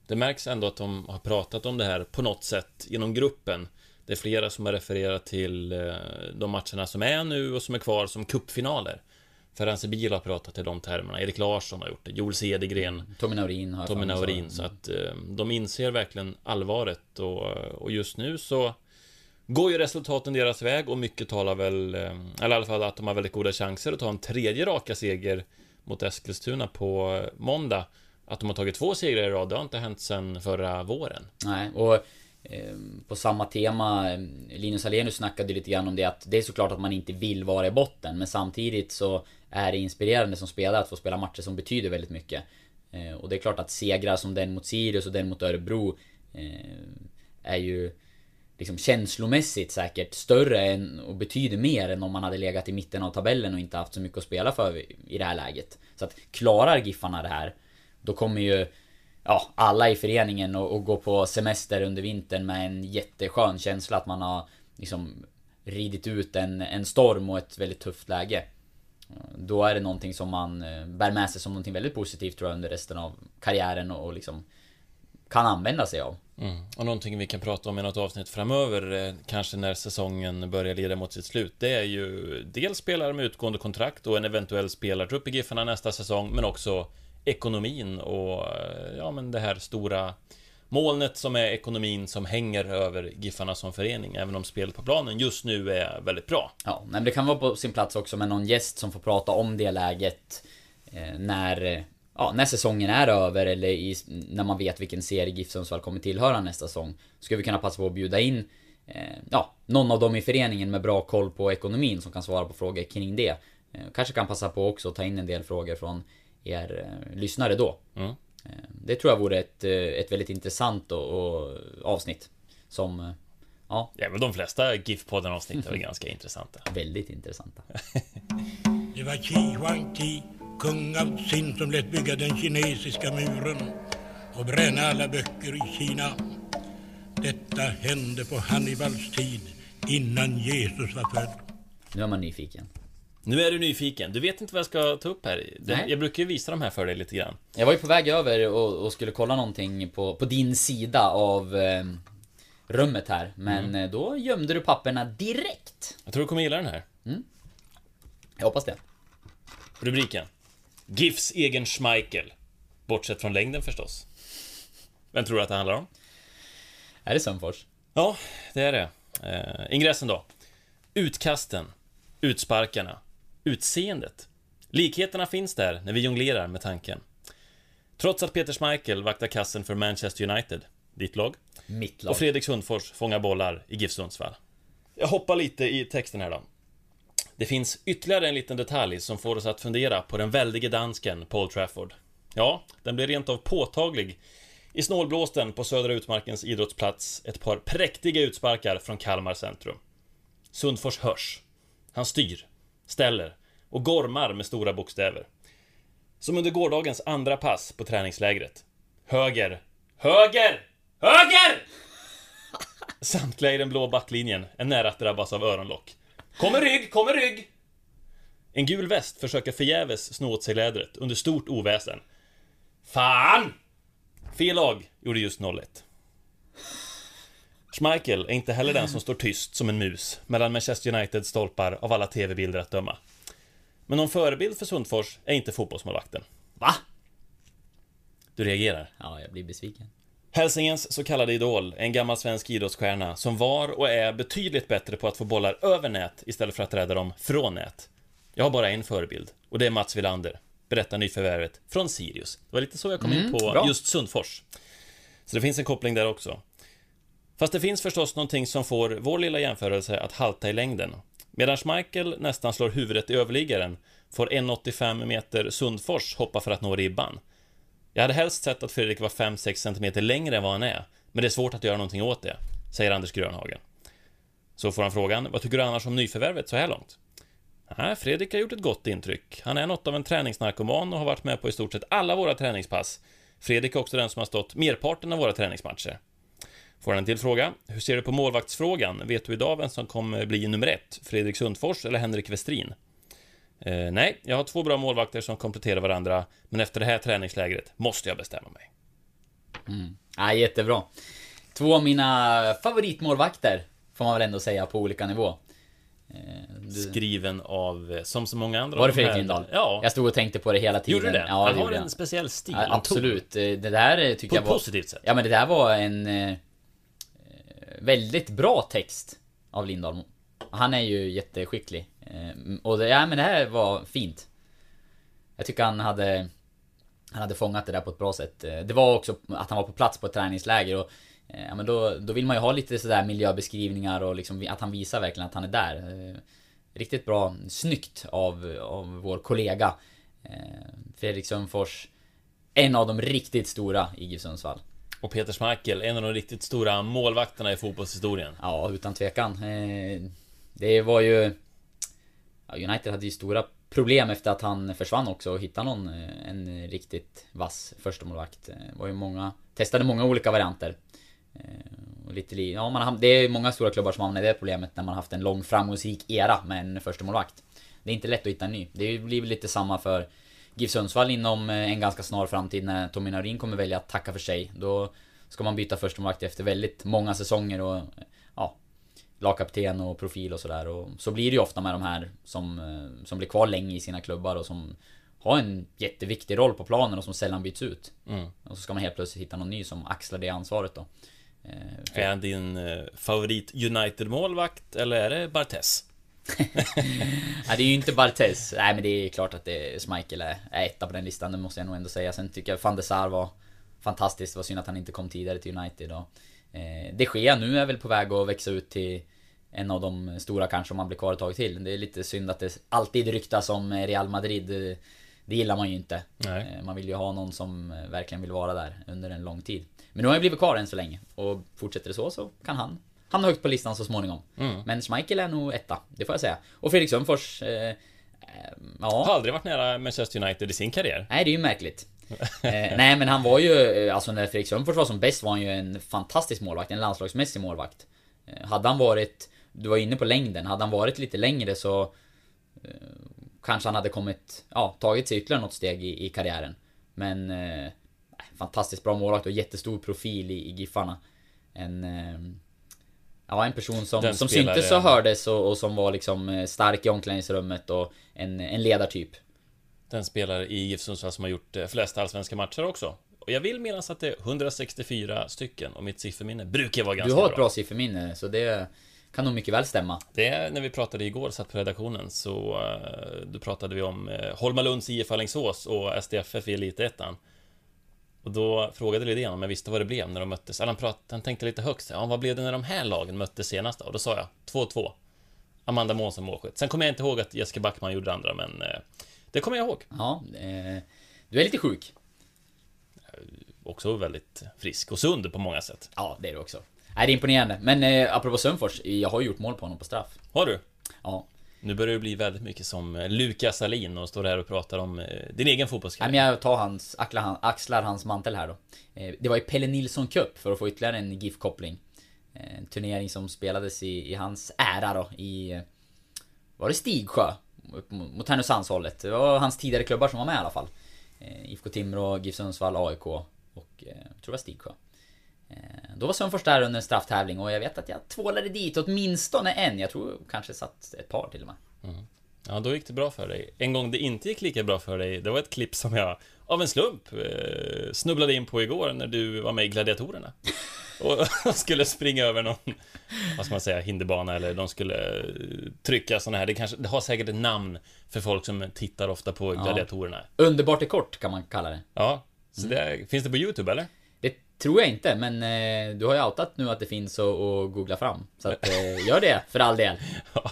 Det märks ändå att de har pratat om det här på något sätt genom gruppen. Det är flera som har refererat till eh, de matcherna som är nu och som är kvar som cupfinaler. Ference Bil har pratat i de termerna, Erik Larsson har gjort det, Joel Cedergren, Tommy Naurin har Tommy Naurin. Så att eh, de inser verkligen allvaret och, och just nu så går ju resultaten deras väg och mycket talar väl, eh, eller i alla fall att de har väldigt goda chanser att ta en tredje raka seger mot Eskilstuna på eh, måndag. Att de har tagit två segrar i rad, det har inte hänt sedan förra våren. Nej, och eh, på samma tema, eh, Linus Alenius snackade lite grann om det att det är såklart att man inte vill vara i botten, men samtidigt så är det inspirerande som spelare att få spela matcher som betyder väldigt mycket. Eh, och det är klart att segrar som den mot Sirius och den mot Örebro eh, är ju liksom känslomässigt säkert större än, och betyder mer än om man hade legat i mitten av tabellen och inte haft så mycket att spela för i det här läget. Så att klarar Giffarna det här, då kommer ju ja, alla i föreningen och, och gå på semester under vintern med en jätteskön känsla att man har liksom ridit ut en, en storm och ett väldigt tufft läge. Då är det någonting som man eh, bär med sig som någonting väldigt positivt tror jag under resten av karriären och, och liksom kan använda sig av. Mm. Och någonting vi kan prata om i något avsnitt framöver, eh, kanske när säsongen börjar leda mot sitt slut, det är ju dels spelare med utgående kontrakt och en eventuell spelartrupp i Giffarna nästa säsong, men också ekonomin och eh, ja, men det här stora molnet som är ekonomin som hänger över Giffarna som förening, även om spelet på planen just nu är väldigt bra. Ja, men det kan vara på sin plats också med någon gäst som får prata om det läget eh, när, ja, när säsongen är över eller i, när man vet vilken serie GIF Sundsvall kommer tillhöra nästa säsong. Ska vi kunna passa på att bjuda in eh, ja, någon av dem i föreningen med bra koll på ekonomin som kan svara på frågor kring det. Eh, kanske kan passa på också att ta in en del frågor från er eh, lyssnare då. Mm. Eh, det tror jag vore ett, eh, ett väldigt intressant och, och avsnitt. Som, eh, ja, Ja, men de flesta GIF-podden avsnitt är väl [laughs] ganska intressanta. väldigt intressanta. [laughs] Kung av Sin, som lät bygga den kinesiska muren och bränna alla böcker i Kina. Detta hände på Hannibals tid, innan Jesus var född. Nu är man nyfiken. Nu är du nyfiken, du vet inte vad jag ska ta upp här. Nej. Jag brukar ju visa de här för dig lite grann. Jag var ju på väg över och, och skulle kolla någonting på, på din sida av eh, rummet här. Men eh, då gömde du papperna direkt. Jag tror du kommer gilla den här. Jag hoppas det. Rubriken. GIFs egen Schmeichel. Bortsett från längden förstås. Vem tror du att det handlar om? Är det Sundfors? Ja, det är det. Eh, ingressen då. Utkasten. Utsparkarna. Utseendet. Likheterna finns där när vi jonglerar med tanken. Trots att Peter Schmeichel vaktar kassen för Manchester United, ditt lag, Mitt lag. och Fredrik Sundfors fångar bollar i GIF Sundsvall. Jag hoppar lite i texten här då. Det finns ytterligare en liten detalj som får oss att fundera på den väldige dansken Paul Trafford. Ja, den blir rent av påtaglig i snålblåsten på Södra Utmarkens idrottsplats ett par präktiga utsparkar från Kalmar centrum. Sundfors hörs. Han styr, ställer och gormar med stora bokstäver. Som under gårdagens andra pass på träningslägret. Höger, höger, höger! [laughs] Samtliga i den blå backlinjen är nära att drabbas av öronlock. Kommer rygg, kommer rygg! En gul väst försöker förgäves sno åt sig lädret under stort oväsen. Fan! Fel lag gjorde just 0-1. Schmeichel är inte heller den som står tyst som en mus mellan Manchester Uniteds stolpar av alla TV-bilder att döma. Men någon förebild för Sundfors är inte fotbollsmålvakten. Va? Du reagerar. Ja, jag blir besviken. Hälsingens så kallade idol en gammal svensk idrottsstjärna som var och är betydligt bättre på att få bollar över nät istället för att rädda dem från nät. Jag har bara en förebild och det är Mats Wilander, berättar nyförvärvet från Sirius. Det var lite så jag kom in på bra. just Sundfors. Så det finns en koppling där också. Fast det finns förstås någonting som får vår lilla jämförelse att halta i längden. Medan Schmeichel nästan slår huvudet i överliggaren får 1,85 meter Sundfors hoppa för att nå ribban. Jag hade helst sett att Fredrik var 5-6 cm längre än vad han är, Men det är svårt att göra någonting åt det, säger Anders Grönhagen. Så får han frågan, vad tycker du annars om nyförvärvet så här långt? Nej, Fredrik har gjort ett gott intryck. Han är något av en träningsnarkoman och har varit med på i stort sett alla våra träningspass. Fredrik är också den som har stått merparten av våra träningsmatcher. Får han en till fråga. Hur ser du på målvaktsfrågan? Vet du idag vem som kommer bli nummer ett? Fredrik Sundfors eller Henrik Westrin? Eh, nej, jag har två bra målvakter som kompletterar varandra, men efter det här träningslägret måste jag bestämma mig. Ja, jättebra. Två av mina favoritmålvakter, får man väl ändå säga, på olika nivå. Eh, du- Skriven av, eh, som så många andra Var det Fredrik Lindahl? Ja. Jag stod och tänkte på det hela tiden. Gjorde du det? Ja, han det har en jag. speciell stil. Ja, absolut. Eh, Det där tycker På jag ett var... positivt sätt. Ja, men det där var en... eh, väldigt bra text av Lindahl. Han är ju jätteskicklig. Eh, och det, ja, men det här var fint. Jag tycker han hade... Han hade fångat det där på ett bra sätt. Eh, Det var också att han var på plats på ett träningsläger och... eh, Ja men då, då vill man ju ha lite sådär miljöbeskrivningar och liksom att han visar verkligen att han är där. Riktigt bra, snyggt av, av vår kollega Fredrik Sundfors En av de riktigt stora i GIF Sundsvall Och Peter Schmeichel, en av de riktigt stora målvakterna i fotbollshistorien. Ja, utan tvekan. Det var ju... United hade ju stora problem efter att han försvann också och hitta någon, eh, en riktigt vass förstemålvakt. Eh, det var ju många, testade många olika varianter. Eh, och lite li- ja, man det är många stora klubbar som hamnar i det problemet när man haft en lång framgångsrik era med en förstemålvakt. Det är inte lätt att hitta en ny. Det blir väl lite samma för GIF Sundsvall inom en ganska snar framtid när Tommy Naurin kommer välja att tacka för sig. Då ska man byta förstemålvakt efter väldigt många säsonger och ja, lagkapten och profil och sådär. Och så blir det ju ofta med de här som, eh, som blir kvar länge i sina klubbar och som har en jätteviktig roll på planen och som sällan byts ut. Mm. Och så ska man helt plötsligt hitta någon ny som axlar det ansvaret då. Eh, för- Är han din eh, favorit United-målvakt, eller är det Bartes? [laughs] Nej det är ju inte Barthez. Nej men det är klart att det är Schmeichel är, är etta på den listan, det måste jag nog ändå säga. Sen tycker jag van der Sar var fantastiskt. Det var synd att han inte kom tidigare till United. Och, eh, de Gea nu är väl på väg att växa ut till en av de stora kanske om han blir kvar ett tag till. Det är lite synd att det alltid ryktas om Real Madrid. Det, det gillar man ju inte. Nej. Eh, Man vill ju ha någon som eh, verkligen vill vara där under en lång tid. Men nu har han blivit kvar än så länge. Och fortsätter det så så kan han hamna högt på listan så småningom. Mm. Men Schmeichel är nog etta, det får jag säga. Och Fredrik Sundfors, eh, eh, Har ja. aldrig varit nära Manchester United i sin karriär. Nej, det är ju märkligt. Eh, nej, men han var ju, eh, alltså när Fredrik Sundfors var som bäst var han ju en fantastisk målvakt, en landslagsmässig målvakt. Eh, hade han varit, du var inne på längden, hade han varit lite längre så eh, kanske han hade kommit, ja, tagit sig ytterligare något steg i, i karriären. Men eh, fantastiskt bra målvakt och jättestor profil i, i Giffarna. En, eh, ja, en person som, Den som syntes och hördes och, och som var liksom eh, stark i omklädningsrummet och en, en ledartyp. Den spelare i GIF Sundsvall som har gjort eh, flest allsvenska matcher också. Och jag vill minnas att det är 164 stycken, och mitt sifferminne brukar vara Du ganska har bra. ett bra sifferminne, så det kan nog mycket väl stämma. Det är när vi pratade igår, satt på redaktionen, så eh, då pratade vi om eh, Holmalunds IF Alingsås och SDFF i Elitettan. Och då frågade Lidén om jag visste vad det blev när de möttes. Eller han, prat, han tänkte lite högt, ja, vad blev det när de här lagen möttes senast då? Och då sa jag 2-2. Amanda Månsson målskytt. Sen kommer jag inte ihåg att Jessica Backman gjorde det andra, men det kommer jag ihåg. Ja, eh, du är lite sjuk. Också väldigt frisk och sund på många sätt. Ja, det är du också. Nej, det är imponerande. Men eh, apropå Sundfors, jag har gjort mål på honom på straff. Har du? Ja. Nu börjar det bli väldigt mycket som eh, Lukas Salin och står här och pratar om eh, din egen Nej, fotbollskarriär. men jag tar hans, axlar, axlar hans mantel här då. Eh, det var i Pelle Nilsson Cup för att få ytterligare en GIF-koppling. Eh, en turnering som spelades i, i hans ära då, i... eh, Var det Stigsjö? Upp mot Härnösandshållet. Det var hans tidigare klubbar som var med i alla fall. Eh, IFK Timrå, GIF Sundsvall, AIK och eh, jag tror det var Stigsjö. Eh, Då var Sundfors där under en strafftävling och jag vet att jag tvålade dit åtminstone en. Jag tror kanske satt ett par till och med. Ja, då gick det bra för dig. En gång det inte gick lika bra för dig, det var ett klipp som jag av en slump eh, snubblade in på igår när du var med i Gladiatorerna. [laughs] Och [laughs] skulle springa över någon, vad ska man säga, hinderbana eller de skulle eh, trycka såna här. Det, kanske, det har säkert ett namn för folk som tittar ofta på Gladiatorerna. Underbart är kort kan man kalla det. Ja, så det, finns det på YouTube eller? Det tror jag inte, men eh, du har ju outat nu att det finns att, att googla fram. Så att, eh, gör det, för all del. [laughs]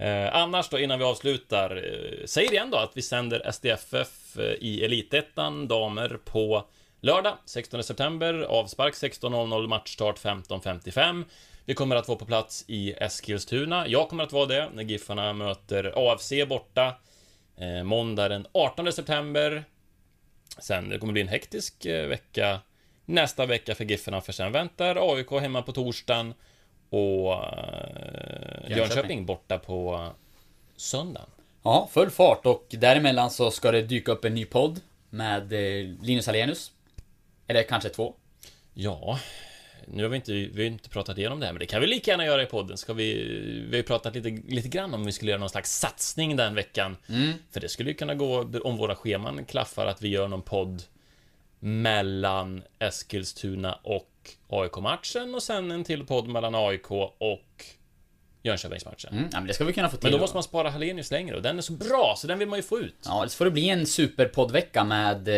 Eh, annars då, innan vi avslutar, eh, säger igen då att vi sänder SDFF eh, i Elitettan damer på Lördag 16 september, avspark 16.00, matchstart 15.55. Vi kommer att vara på plats i Eskilstuna. Jag kommer att vara det när Giffarna möter AFC borta. Eh, måndag den 18 september. Sen, det kommer bli en hektisk eh, vecka nästa vecka för Giffarna, för sen väntar AIK hemma på torsdagen och eh, Jönköping borta på söndagen. Ja, full fart och däremellan så ska det dyka upp en ny podd med eh, Linus Alenius. Eller kanske två. Ja, nu har vi inte, vi har inte pratat igenom det här, men det kan vi lika gärna göra i podden. Ska vi, vi har ju pratat lite, lite grann om vi skulle göra någon slags satsning den veckan. För det skulle ju kunna gå, om våra scheman klaffar, att vi gör någon podd mellan Eskilstuna och AIK-matchen och sen en till podd mellan AIK och Jönköpingsmatchen. Mm, ja, men det ska vi kunna få till. Men då måste man spara Hallenius längre och den är så bra, så den vill man ju få ut. Ja, så får det bli en superpoddvecka med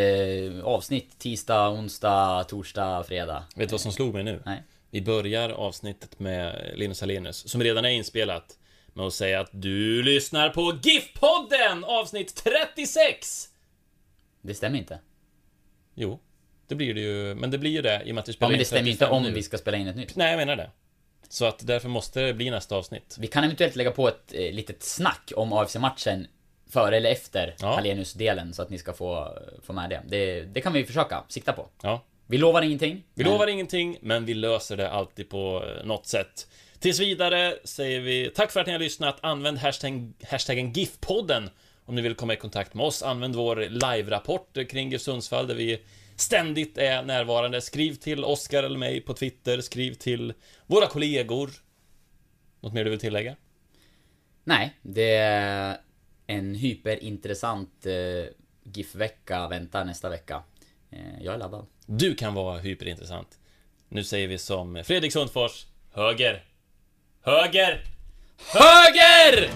eh, avsnitt tisdag, onsdag, torsdag, fredag. Vet du vad som slog mig nu? Nej. Vi börjar avsnittet med Linus Hallenius, som redan är inspelat, med att säga att du lyssnar på GIF-podden avsnitt 36! Det stämmer inte. Jo, det blir det ju, men det blir ju det i och med att Ja, spelar men in det stämmer ju inte 35 om nu. vi ska spela in ett nytt. Nej, jag menar det. Så att därför måste det bli nästa avsnitt. Vi kan eventuellt lägga på ett eh, litet snack om AFC-matchen före eller efter Ja. Hallenius-delen så att ni ska få, få med det. det. Det kan vi försöka sikta på. Ja. Vi lovar ingenting. Vi men- lovar ingenting, men vi löser det alltid på eh, något sätt. Tills vidare säger vi tack för att ni har lyssnat. Använd hashtag, hashtaggen GIF-podden om ni vill komma i kontakt med oss. Använd vår live-rapport kring GIF Sundsvall där vi ständigt är närvarande. Skriv till Oskar eller mig på Twitter. Skriv till våra kollegor. Något mer du vill tillägga? Nej, det är en hyperintressant eh, GIF-vecka väntar nästa vecka. Eh, jag är laddad. Du kan vara hyperintressant. Nu säger vi som Fredrik Sundfors. Höger. Höger. HÖGER!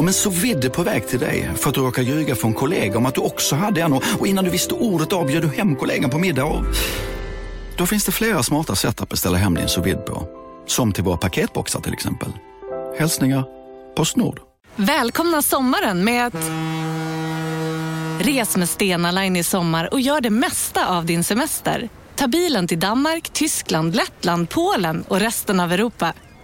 Om en så vidde på väg till dig för att du råkar ljuga från kollega om att du också hade en och och innan du visste ordet av bjöd du hem kollegan på middag och... Då finns det flera smarta sätt att beställa hem din sous vide på. Som till våra paketboxar till exempel. Hälsningar Postnord. Välkomna sommaren med att... Res med Stena Line i sommar och gör det mesta av din semester. Ta bilen till Danmark, Tyskland, Lettland, Polen och resten av Europa.